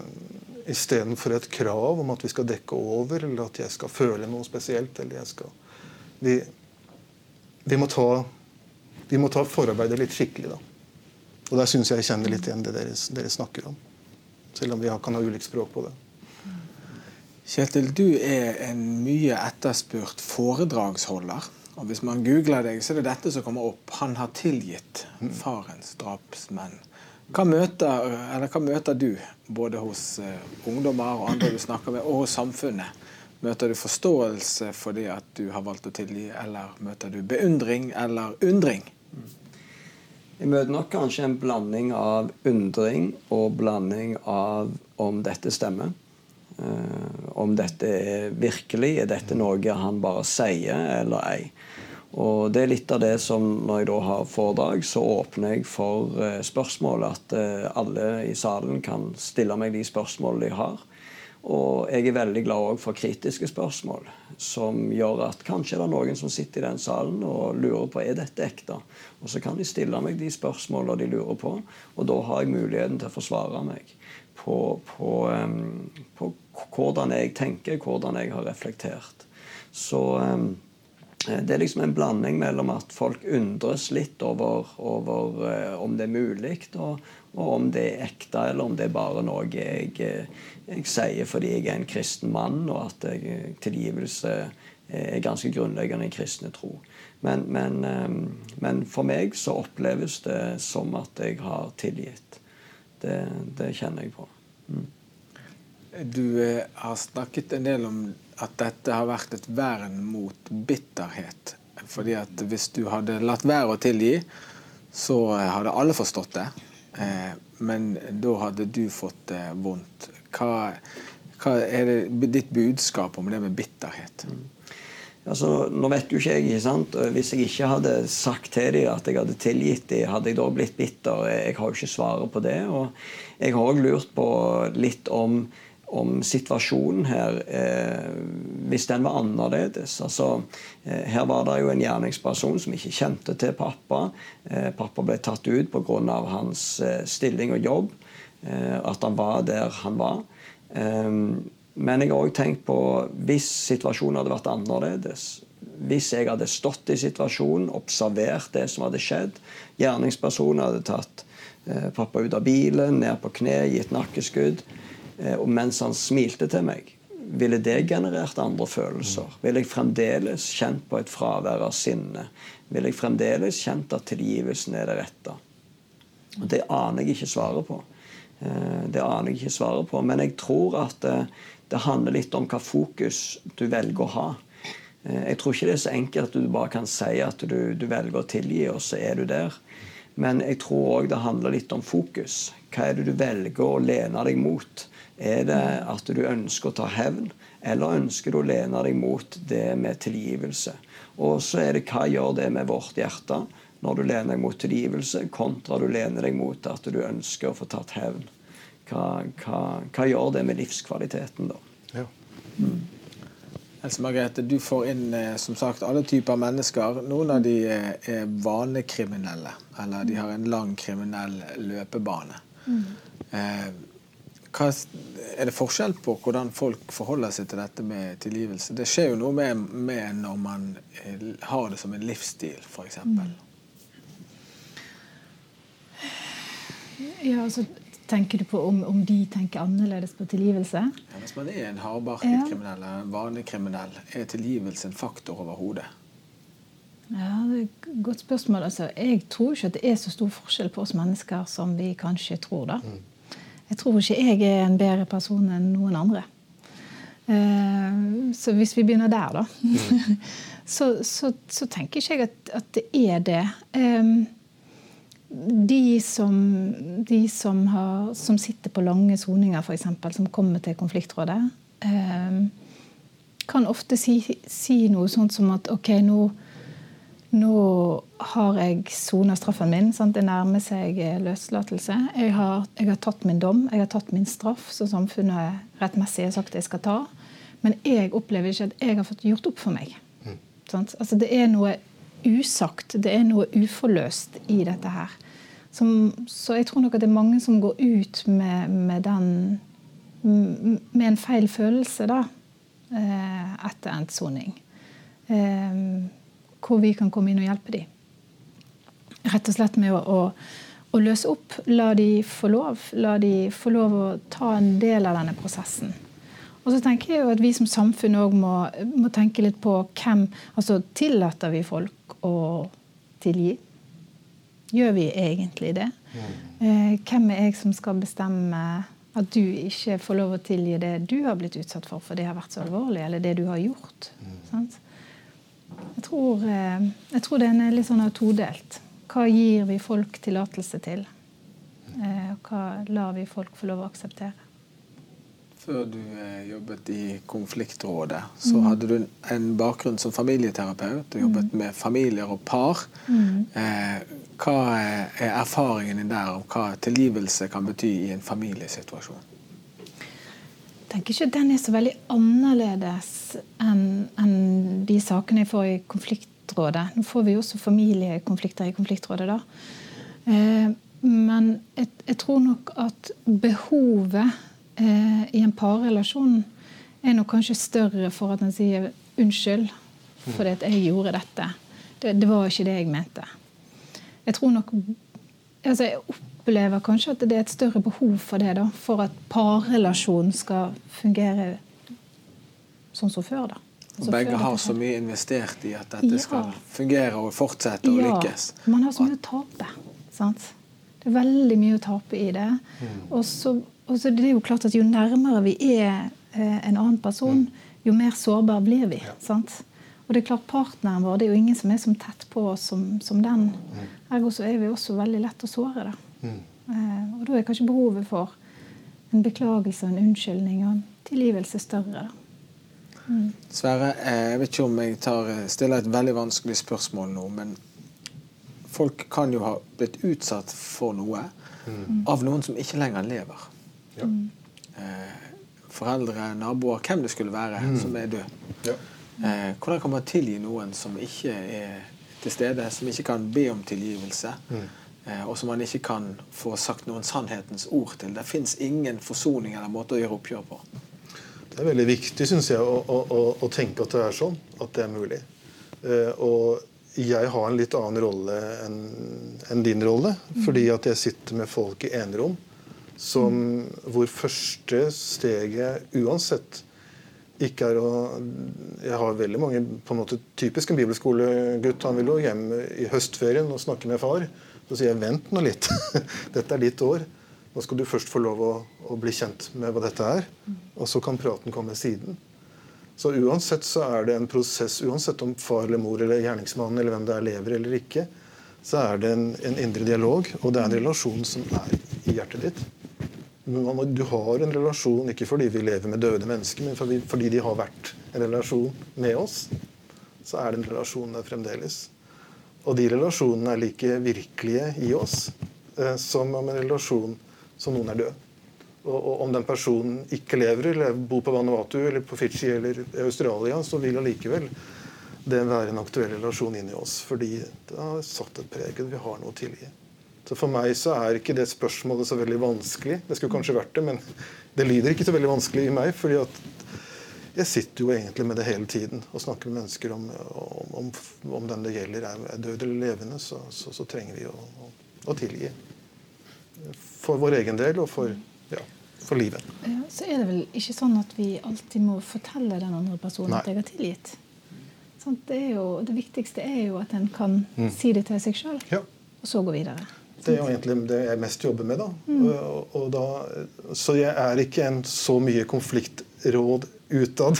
Istedenfor et krav om at vi skal dekke over, eller at jeg skal føle noe spesielt. eller jeg skal... Vi, de, må, ta, de må ta forarbeidet litt skikkelig, da. Og der syns jeg jeg kjenner litt igjen det dere, dere snakker om. Selv om vi kan ha ulikt språk på det. Kjetil, du er en mye etterspurt foredragsholder. Og Hvis man googler deg, så er det dette som kommer opp. Han har tilgitt farens drapsmenn. Hva møter, hva møter, du, både hos uh, ungdommer og andre du snakker med, og hos samfunnet? Møter du forståelse for det at du har valgt å tilgi, eller møter du beundring eller undring? Jeg møter nok kanskje en blanding av undring og blanding av om dette stemmer. Uh, om dette er virkelig, er dette noe han bare sier eller ei. Og det er litt av det som når jeg da har foredrag, så åpner jeg for eh, spørsmål. At eh, alle i salen kan stille meg de spørsmålene de har. Og jeg er veldig glad for kritiske spørsmål, som gjør at kanskje det er noen som sitter i den salen og lurer på er dette ekte. Og så kan de stille meg de spørsmålene de lurer på, og da har jeg muligheten til å forsvare meg på, på, um, på hvordan jeg tenker, hvordan jeg har reflektert. Så um, Eh, det er liksom en blanding mellom at folk undres litt over, over uh, om det er mulig, og, og, om det er ekte, eller om det er bare noe jeg, jeg, jeg sier fordi jeg er en kristen mann, og at jeg, tilgivelse er ganske grunnleggende i kristne tro. Men, men, um, men, for meg så oppleves det som at jeg har tilgitt. Det, det kjenner jeg på. Mm. Du uh, har snakket en del om at dette har vært et vern mot bitterhet. Fordi at hvis du hadde latt være å tilgi, så hadde alle forstått det. Eh, men da hadde du fått det vondt. Hva, hva er det, ditt budskap om det med bitterhet? Mm. Altså, nå vet jo ikke jeg, ikke sant? Hvis jeg ikke hadde sagt til dem at jeg hadde tilgitt dem, hadde jeg da blitt bitter? Jeg har jo ikke svaret på det. Og jeg har òg lurt på litt om om situasjonen her eh, hvis den var annerledes. Altså, eh, her var det jo en gjerningsperson som ikke kjente til pappa. Eh, pappa ble tatt ut pga. hans eh, stilling og jobb. Eh, at han var der han var. Eh, men jeg har òg tenkt på hvis situasjonen hadde vært annerledes. Hvis jeg hadde stått i situasjonen, observert det som hadde skjedd, gjerningspersonen hadde tatt pappa ut av bilen, ned på kne, gitt nakkeskudd og mens han smilte til meg, ville det generert andre følelser? Ville jeg fremdeles kjent på et fravær av sinne? Ville jeg fremdeles kjent at tilgivelsen er det rette? Og Det aner jeg ikke svaret på. Eh, det aner jeg ikke svaret på, Men jeg tror at det, det handler litt om hva fokus du velger å ha. Eh, jeg tror ikke det er så enkelt at du bare kan si at du, du velger å tilgi, og så er du der. Men jeg tror òg det handler litt om fokus. Hva er det du velger å lene deg mot? Er det at du ønsker å ta hevn, eller ønsker du å lene deg mot det med tilgivelse? Og så er det hva gjør det med vårt hjerte når du lener deg mot tilgivelse, kontra du lener deg mot at du ønsker å få tatt hevn? Hva, hva, hva gjør det med livskvaliteten, da? Ja. Mm. Else Margrethe, du får inn eh, som sagt alle typer mennesker. Noen av de eh, er vanekriminelle, eller de har en lang kriminell løpebane. Eh, hva, er det forskjell på hvordan folk forholder seg til dette med tilgivelse? Det skjer jo noe med, med når man eh, har det som en livsstil, f.eks. Ja, altså, tenker du på om, om de tenker annerledes på tilgivelse? Ja, hvis man er en hardbarket Ja. kriminell eller en vanlig kriminell, er tilgivelse en faktor overhodet? Ja, det er et godt spørsmål. Altså, jeg tror ikke at det er så stor forskjell på oss mennesker som vi kanskje tror. da. Jeg tror ikke jeg er en bedre person enn noen andre. Eh, så hvis vi begynner der, da, så, så, så tenker ikke jeg at, at det er det. De som, de som, har, som sitter på lange soninger, f.eks., som kommer til konfliktrådet, kan ofte si, si noe sånt som at OK, nå, nå har jeg sona straffen min. Sant? Det nærmer seg eh, løslatelse. Jeg har, jeg har tatt min dom, jeg har tatt min straff, som samfunnet rettmessig har sagt jeg skal ta. Men jeg opplever ikke at jeg har fått gjort opp for meg. Sant? Altså, det er noe usagt, det er noe uforløst i dette her. Som, så jeg tror nok at det er mange som går ut med, med den Med en feil følelse, da. eh, Etter endt soning. Eh, Hvor vi kan komme inn og hjelpe dem. Rett og slett med å, å, å løse opp. La de få lov. La de få lov å ta en del av denne prosessen. Og så tenker jeg jo at vi som samfunn òg må, må tenke litt på hvem Altså tillater vi folk å tilgi? Gjør vi egentlig det? Eh, hvem er jeg som skal bestemme at du ikke får lov å tilgi det du har blitt utsatt for, for det har vært så alvorlig, eller det du har gjort? Sant? Jeg tror, eh, jeg tror den er litt sånn todelt. Hva gir vi folk tillatelse til? Eh, og hva lar vi folk få lov å akseptere? Før du eh, jobbet i konfliktrådet, så hadde du en bakgrunn som familieterapeut. Du jobbet med familier og par. Mm. hva er er erfaringen din der om hva tilgivelse kan bety i en familiesituasjon? Tenker ikke den er så veldig annerledes enn en de sakene jeg får i konfliktrådet. Nå får vi jo også familiekonflikter i konfliktrådet, da. Eh, men jeg, jeg tror nok at behovet eh, i en parrelasjon er nok kanskje større for at en sier unnskyld fordi at jeg gjorde dette. Det, det var ikke det jeg mente. Jeg tror nok altså Jeg opplever kanskje at det er et større behov for det, da, for at parrelasjonen skal fungere sånn som før. da. Altså begge har så mye investert i at dette Ja. skal fungere og fortsette å lykkes. Man har så mye å tape. Sant? Det er veldig mye å tape i det. Så, og så det er jo klart at jo nærmere vi er eh, en annen person, jo mer sårbar blir vi. Sant? Og det er klart Partneren vår det er jo ingen som er så tett på oss som, som den. Ergo så er vi også veldig lett å såre. Da. Eh, og da er kanskje behovet for en beklagelse, en unnskyldning og en tilgivelse større. Mm. Sverre, eh, jeg vet ikke om jeg tar, stiller et veldig vanskelig spørsmål nå, men folk kan jo ha blitt utsatt for noe av noen som ikke lenger lever. Eh, Foreldre, naboer, hvem det skulle være, som er død. Ja. Eh, hvordan kan man tilgi noen som ikke er til stede, som ikke kan be om tilgivelse, eh, og som man ikke kan få sagt noen sannhetens ord til? Det fins ingen forsoning eller måte å gjøre oppgjør på. Det er veldig viktig synes jeg, å, å, å, tenke at det er sånn. At det er mulig. Eh, og jeg har en litt annen rolle enn en din rolle. Fordi at jeg sitter med folk i enerom som, hvor første steget uansett ikke er å Jeg har veldig mange på en måte typisk en bibelskolegutt. Han vil jo hjem i høstferien og snakke med far. Så sier jeg vent nå litt. Dette er ditt år. Nå skal du først få lov å, å bli kjent med hva dette er. Og så kan praten komme siden. Så uansett så er det en prosess, uansett om far eller mor eller gjerningsmannen eller hvem det er lever eller ikke, så er det en, en indre dialog, og det er en relasjon som er i hjertet ditt. Man Du har en relasjon ikke fordi vi lever med døde mennesker, men fordi, fordi de har vært en relasjon med oss. Så er det en relasjon der fremdeles. Og de relasjonene er like virkelige i oss eh, som om en relasjon som noen er død. Og, og om den personen ikke lever eller bor på Vanuatu eller på Fiji eller i Australia, så vil allikevel det være en aktuell relasjon inni oss. Fordi det har satt et preg. Vi har noe å tilgi. Så For meg så er ikke det spørsmålet så veldig vanskelig. Det skulle kanskje vært det, men det lyder ikke så veldig vanskelig i meg. fordi at jeg sitter jo egentlig med det hele tiden og snakker med mennesker om, om, om den det gjelder er død eller levende, så, så, så trenger vi å, å, å, tilgi. For vår egen del og for, ja, for livet. Ja, så er det vel ikke sånn at vi alltid må fortelle den andre personen Nei. at jeg har tilgitt. Sånn, det, jo, det, viktigste er jo at en kan mm. si det til seg sjøl, ja. og så gå videre. Det er jo egentlig det jeg mest jobber med. da. Mm. Og, og da så jeg er ikke en så mye konfliktråd utad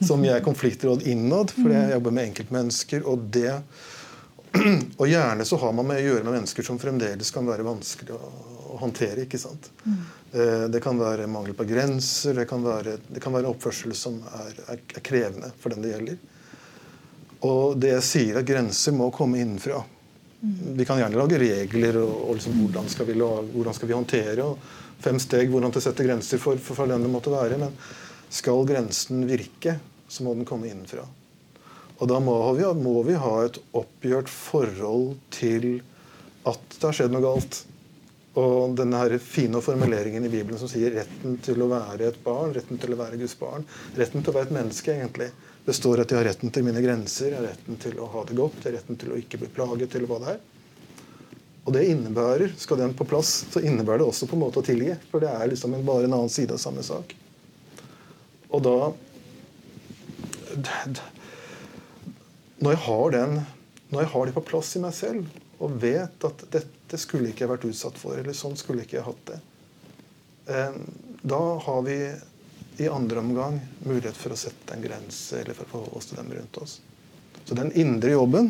som jeg er konfliktråd innad, fordi jeg jobber med enkeltmennesker. Og det og gjerne så har man med å gjøre med mennesker som fremdeles kan være vanskelig å, å håndtere. ikke sant? Mm. Det kan være mangel på grenser, det kan være, det kan være oppførsel som er, er, er, krevende for den det gjelder. Og det jeg sier, at grenser må komme innenfra. Vi kan gjerne lage regler og, og liksom, hvordan, skal vi hvordan skal vi håndtere og fem steg hvordan til å sette grenser for, for, for den det måtte være. Men skal grensen virke, så må den komme innenfra. Og da må vi, må vi ha et oppgjørt forhold til at det har skjedd noe galt. Og denne her fine formuleringen i Bibelen som sier retten til å være et barn, retten til å være Guds barn, retten til å være et menneske, egentlig. Det står at jeg har retten til mine grenser, jeg har retten til å ha det godt, jeg har retten til å ikke bli plaget, eller hva det er. Og det innebærer, Skal den på plass, så innebærer det også på en måte å tilgi. For det er liksom bare en annen side av samme sak. Og da Når jeg har den når jeg har det på plass i meg selv, og vet at dette skulle ikke jeg vært utsatt for, eller sånn skulle ikke jeg hatt det, eh, da har vi i andre omgang mulighet for å sette en grense eller for å forholde oss til dem rundt oss. Så den indre jobben,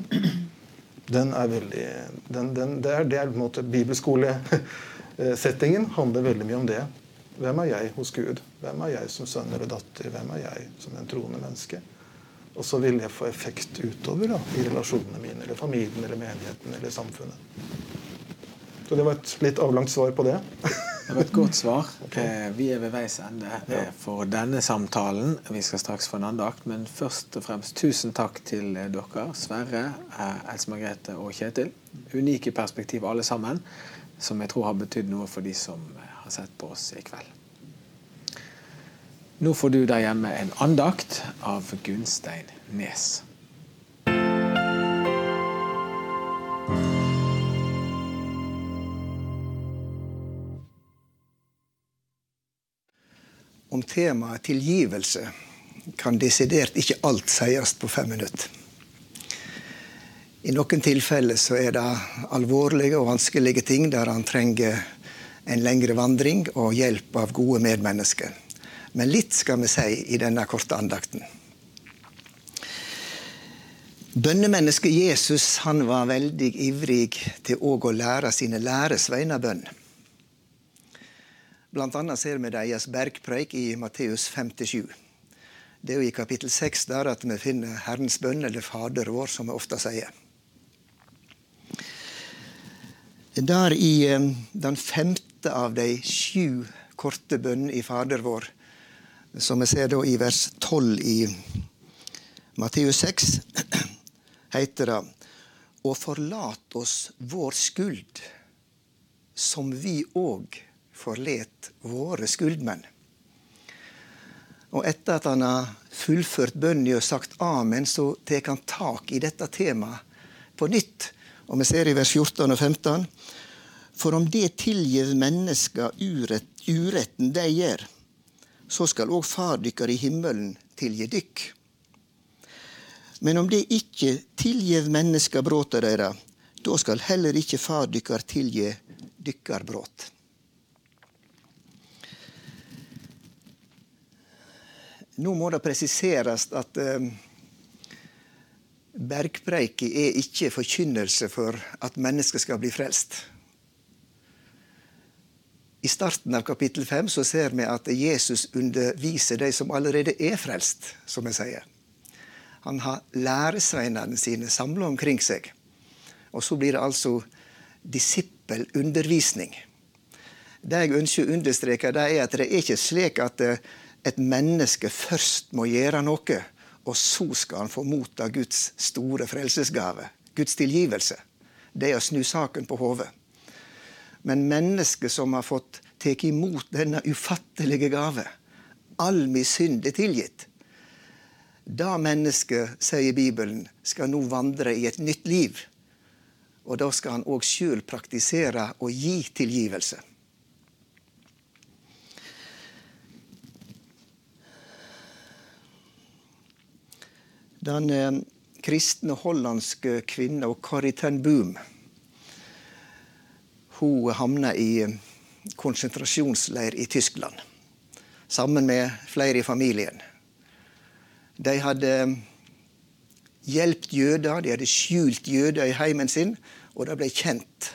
den er veldig den, den, Det er, det er på en måte Bibelskolesettingen handler veldig mye om det. Hvem er jeg hos Gud? Hvem er jeg som sønn eller datter? Hvem er jeg som en troende menneske? Og så vil jeg få effekt utover da, i relasjonene mine, eller familien, eller menigheten eller samfunnet. Så det var et litt avlangt svar på det. Det var et godt svar. Okay. Vi er ved veis ende eh, for denne samtalen. Vi skal straks få en andakt, men først og fremst tusen takk til dere, Sverre, eh, Else Margrethe og Kjetil. Unike perspektiv alle sammen, som jeg tror har betydd noe for de som har sett på oss i kveld. Nå får du der hjemme en andakt av Gunstein Nes. om temaet tilgivelse kan desidert ikke alt sies på fem minutter. I noen tilfeller så er det alvorlige og vanskelige ting der han trenger en lengre vandring og hjelp av gode medmennesker. Men litt skal vi si i denne korte andakten. Bønnemennesket Jesus han var veldig ivrig til å lære sine læresveiner bønn. Blant annet ser vi deres bergpreik i Matteus 57. Det er jo i kapittel 6 der at vi finner Herrens bønn, eller Fader vår, som vi ofte sier. Der i den femte av de sju korte bønnene i Fader vår, som vi ser da i vers 12 i Matteus 6, heter det Og forlat oss vår skuld, som vi òg forlet våre skuldmenn. Og etter at han har fullført bønnen og sagt amen, så tar han tak i dette temaet på nytt. Og vi ser i vers 14 og 15. For om det tilgir mennesker urett, uretten de gjør, så skal òg Far dykkar i himmelen tilgi dykk. Men om det ikke tilgir mennesker brota deira, da skal heller ikke Far dykkar tilgi dykkar brot. Nå må det presiseres at eh, bergpreiki er ikke forkynnelse for at mennesket skal bli frelst. I starten av kapittel 5 så ser vi at Jesus underviser de som allerede er frelst, som jeg sier. Han har læresveinene sine samla omkring seg. Og så blir det altså disippelundervisning. Det jeg ønsker å understreke, det er at det er ikke slik at eh, et menneske først må gjøre noe, og så skal han få motta Guds store frelsesgave, Guds tilgivelse. Det er å snu saken på hodet. Men mennesket som har fått tatt imot denne ufattelige gave, all min synd er tilgitt. Da mennesket, sier Bibelen, skal nå vandre i et nytt liv. Og da skal han òg sjøl praktisere å gi tilgivelse. Den eh, kristne hollandske kvinna ten Boom hun havna i eh, konsentrasjonsleir i Tyskland sammen med flere i familien. De hadde eh, hjulpet jøder, de hadde skjult jøder i heimen sin, og de ble kjent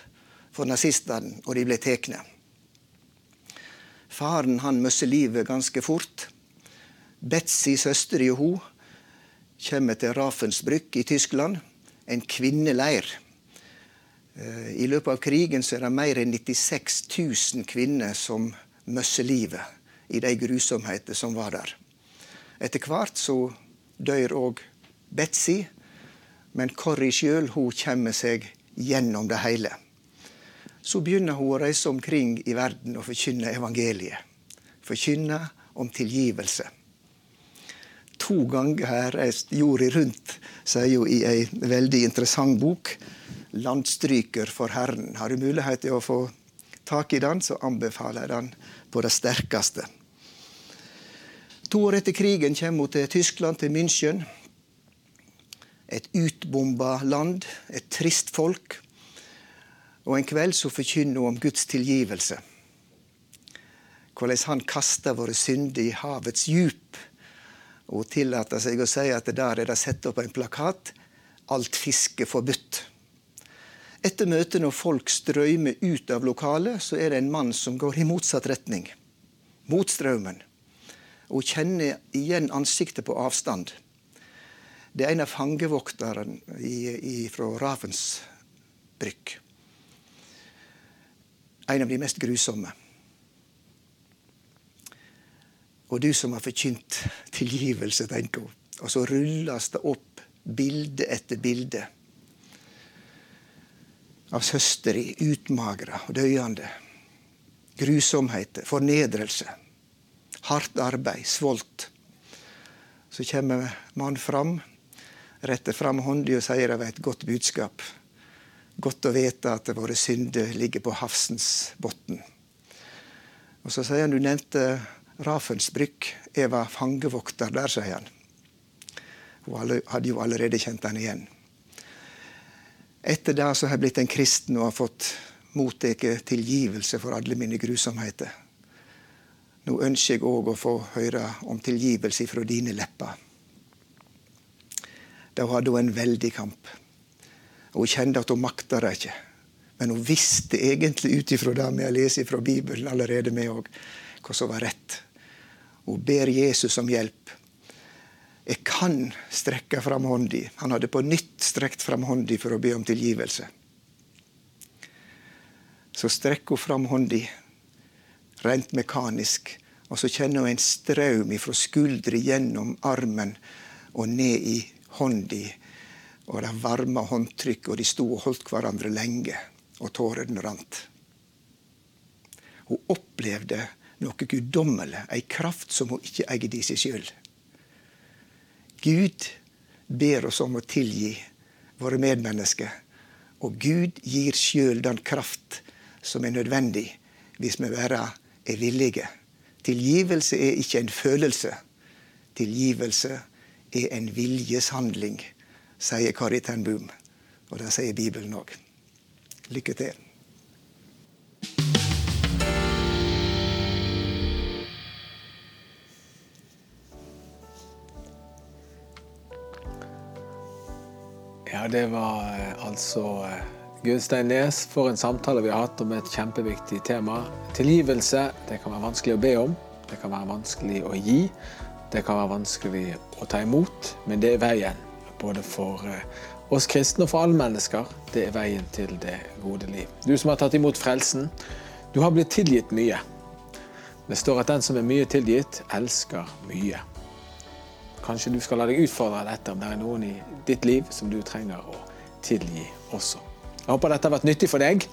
for nazistene, og de ble tatt. Faren han mistet livet ganske fort. Betzy, søstera hun, kommer til Ravensbrück i Tyskland, en kvinneleir. Eh, I løpet av krigen er det mer enn 96 000 kvinner som mister livet i de grusomheter som var der. Etter hvert så dør òg Betzy, men Corrie sjøl kommer seg gjennom det hele. Så begynner hun å reise omkring i verden og forkynne evangeliet. Forkynne om tilgivelse to ganger har reist jorda rundt, sier hun i ei veldig interessant bok. 'Landstryker for Herren'. Har du mulighet til å få tak i den, så anbefaler jeg den på det sterkeste. To år etter krigen kommer hun til Tyskland, til München. Et utbomba land, et trist folk. Og en kveld så forkynner hun om Guds tilgivelse. Hvordan han kaster våre synder i havets djup og tillater seg å si at der er det satt opp en plakat 'Alt fiske forbudt'. Etter møtet, når folk strømmer ut av lokalet, så er det en mann som går i motsatt retning. Mot strømmen. Hun kjenner igjen ansiktet på avstand. Det er en av fangevokterne fra Ravensbrück. En av de mest grusomme. Og du som har forkynt tilgivelse, tenker hun. Og så rulles det opp bilde etter bilde av søstre utmagra og døende. Grusomheter, fornedrelse, hardt arbeid, svolt. Så kommer mannen fram, retter fram hånda og sier var et godt budskap. Godt å vite at våre synder ligger på havsens bunn. Og så sier han du nevnte Ravensbrück. Jeg var fangevokter der, sier han. Hun hadde jo allerede kjent han igjen. Etter det så har jeg blitt en kristen og har fått mottatt tilgivelse for alle mine grusomheter. Nå ønsker jeg òg å få høre om tilgivelse fra dine lepper. Da hadde hun en veldig kamp. Hun kjente at hun makta det ikke. Men hun visste egentlig ut ifra det vi har lest fra Bibelen allerede, med òg, hva som var rett. Hun ber Jesus om hjelp. Jeg kan strekke fram hånda. Han hadde på nytt strekt fram hånda for å be om tilgivelse. Så strekker hun fram hånda, rent mekanisk, og så kjenner hun en strøm fra skuldra gjennom armen og ned i hånda. Og det varme håndtrykk, og de sto og holdt hverandre lenge, og tårene rant. Hun opplevde noe guddommelig, ei kraft som hun ikke eier i seg sjøl. Gud ber oss om å tilgi våre medmennesker. Og Gud gir sjøl den kraft som er nødvendig hvis vi bare er villige. Tilgivelse er ikke en følelse. Tilgivelse er en viljeshandling, sier Kari Ten Boom. Og det sier Bibelen òg. Lykke til. Ja, det var eh, altså eh, Gunstein Nes for en samtale vi har hatt om et kjempeviktig tema. Tilgivelse det kan være vanskelig å be om, det kan være vanskelig å gi, det kan være vanskelig å ta imot, men det er veien. Både for eh, oss kristne og for alle mennesker. Det er veien til det gode liv. Du som har tatt imot frelsen, Du har blitt tilgitt mye. Det står at den som er mye tilgitt, elsker mye. Kanskje du skal la deg utfordre dette om det er noen i ditt liv som du trenger å tilgi også. Jeg håper dette har vært nyttig for deg,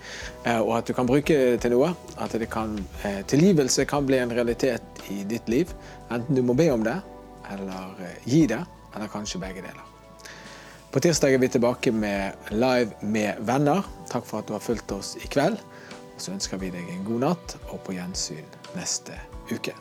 eh, og at du kan bruke det til noe. At kan, eh, tilgivelse kan bli en realitet i ditt liv. Enten du må be om det, eller eh, gi det, eller kanskje begge deler. På tirsdag er vi tilbake med Live med venner. Takk for at du har fulgt oss i kveld. Og så ønsker vi deg en god natt, og på gjensyn neste uke.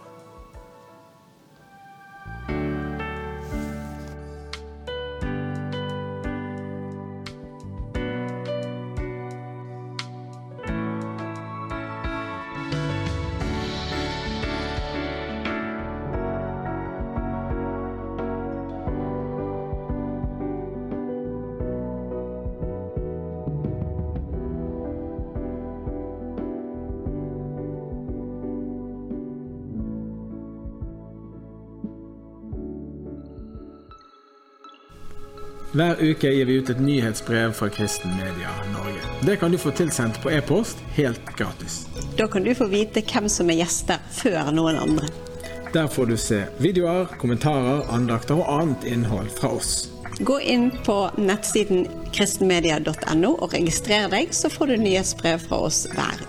Hver uke gir vi ut et nyhetsbrev fra Kristen Media Norge. Det kan du få tilsendt på e-post helt gratis. Da kan du få vite hvem som er gjester før noen andre. Der får du se videoer, kommentarer, andakter og annet innhold fra oss. Gå inn på nettsiden kristenmedia.no og registrer deg, så får du nyhetsbrev fra oss hver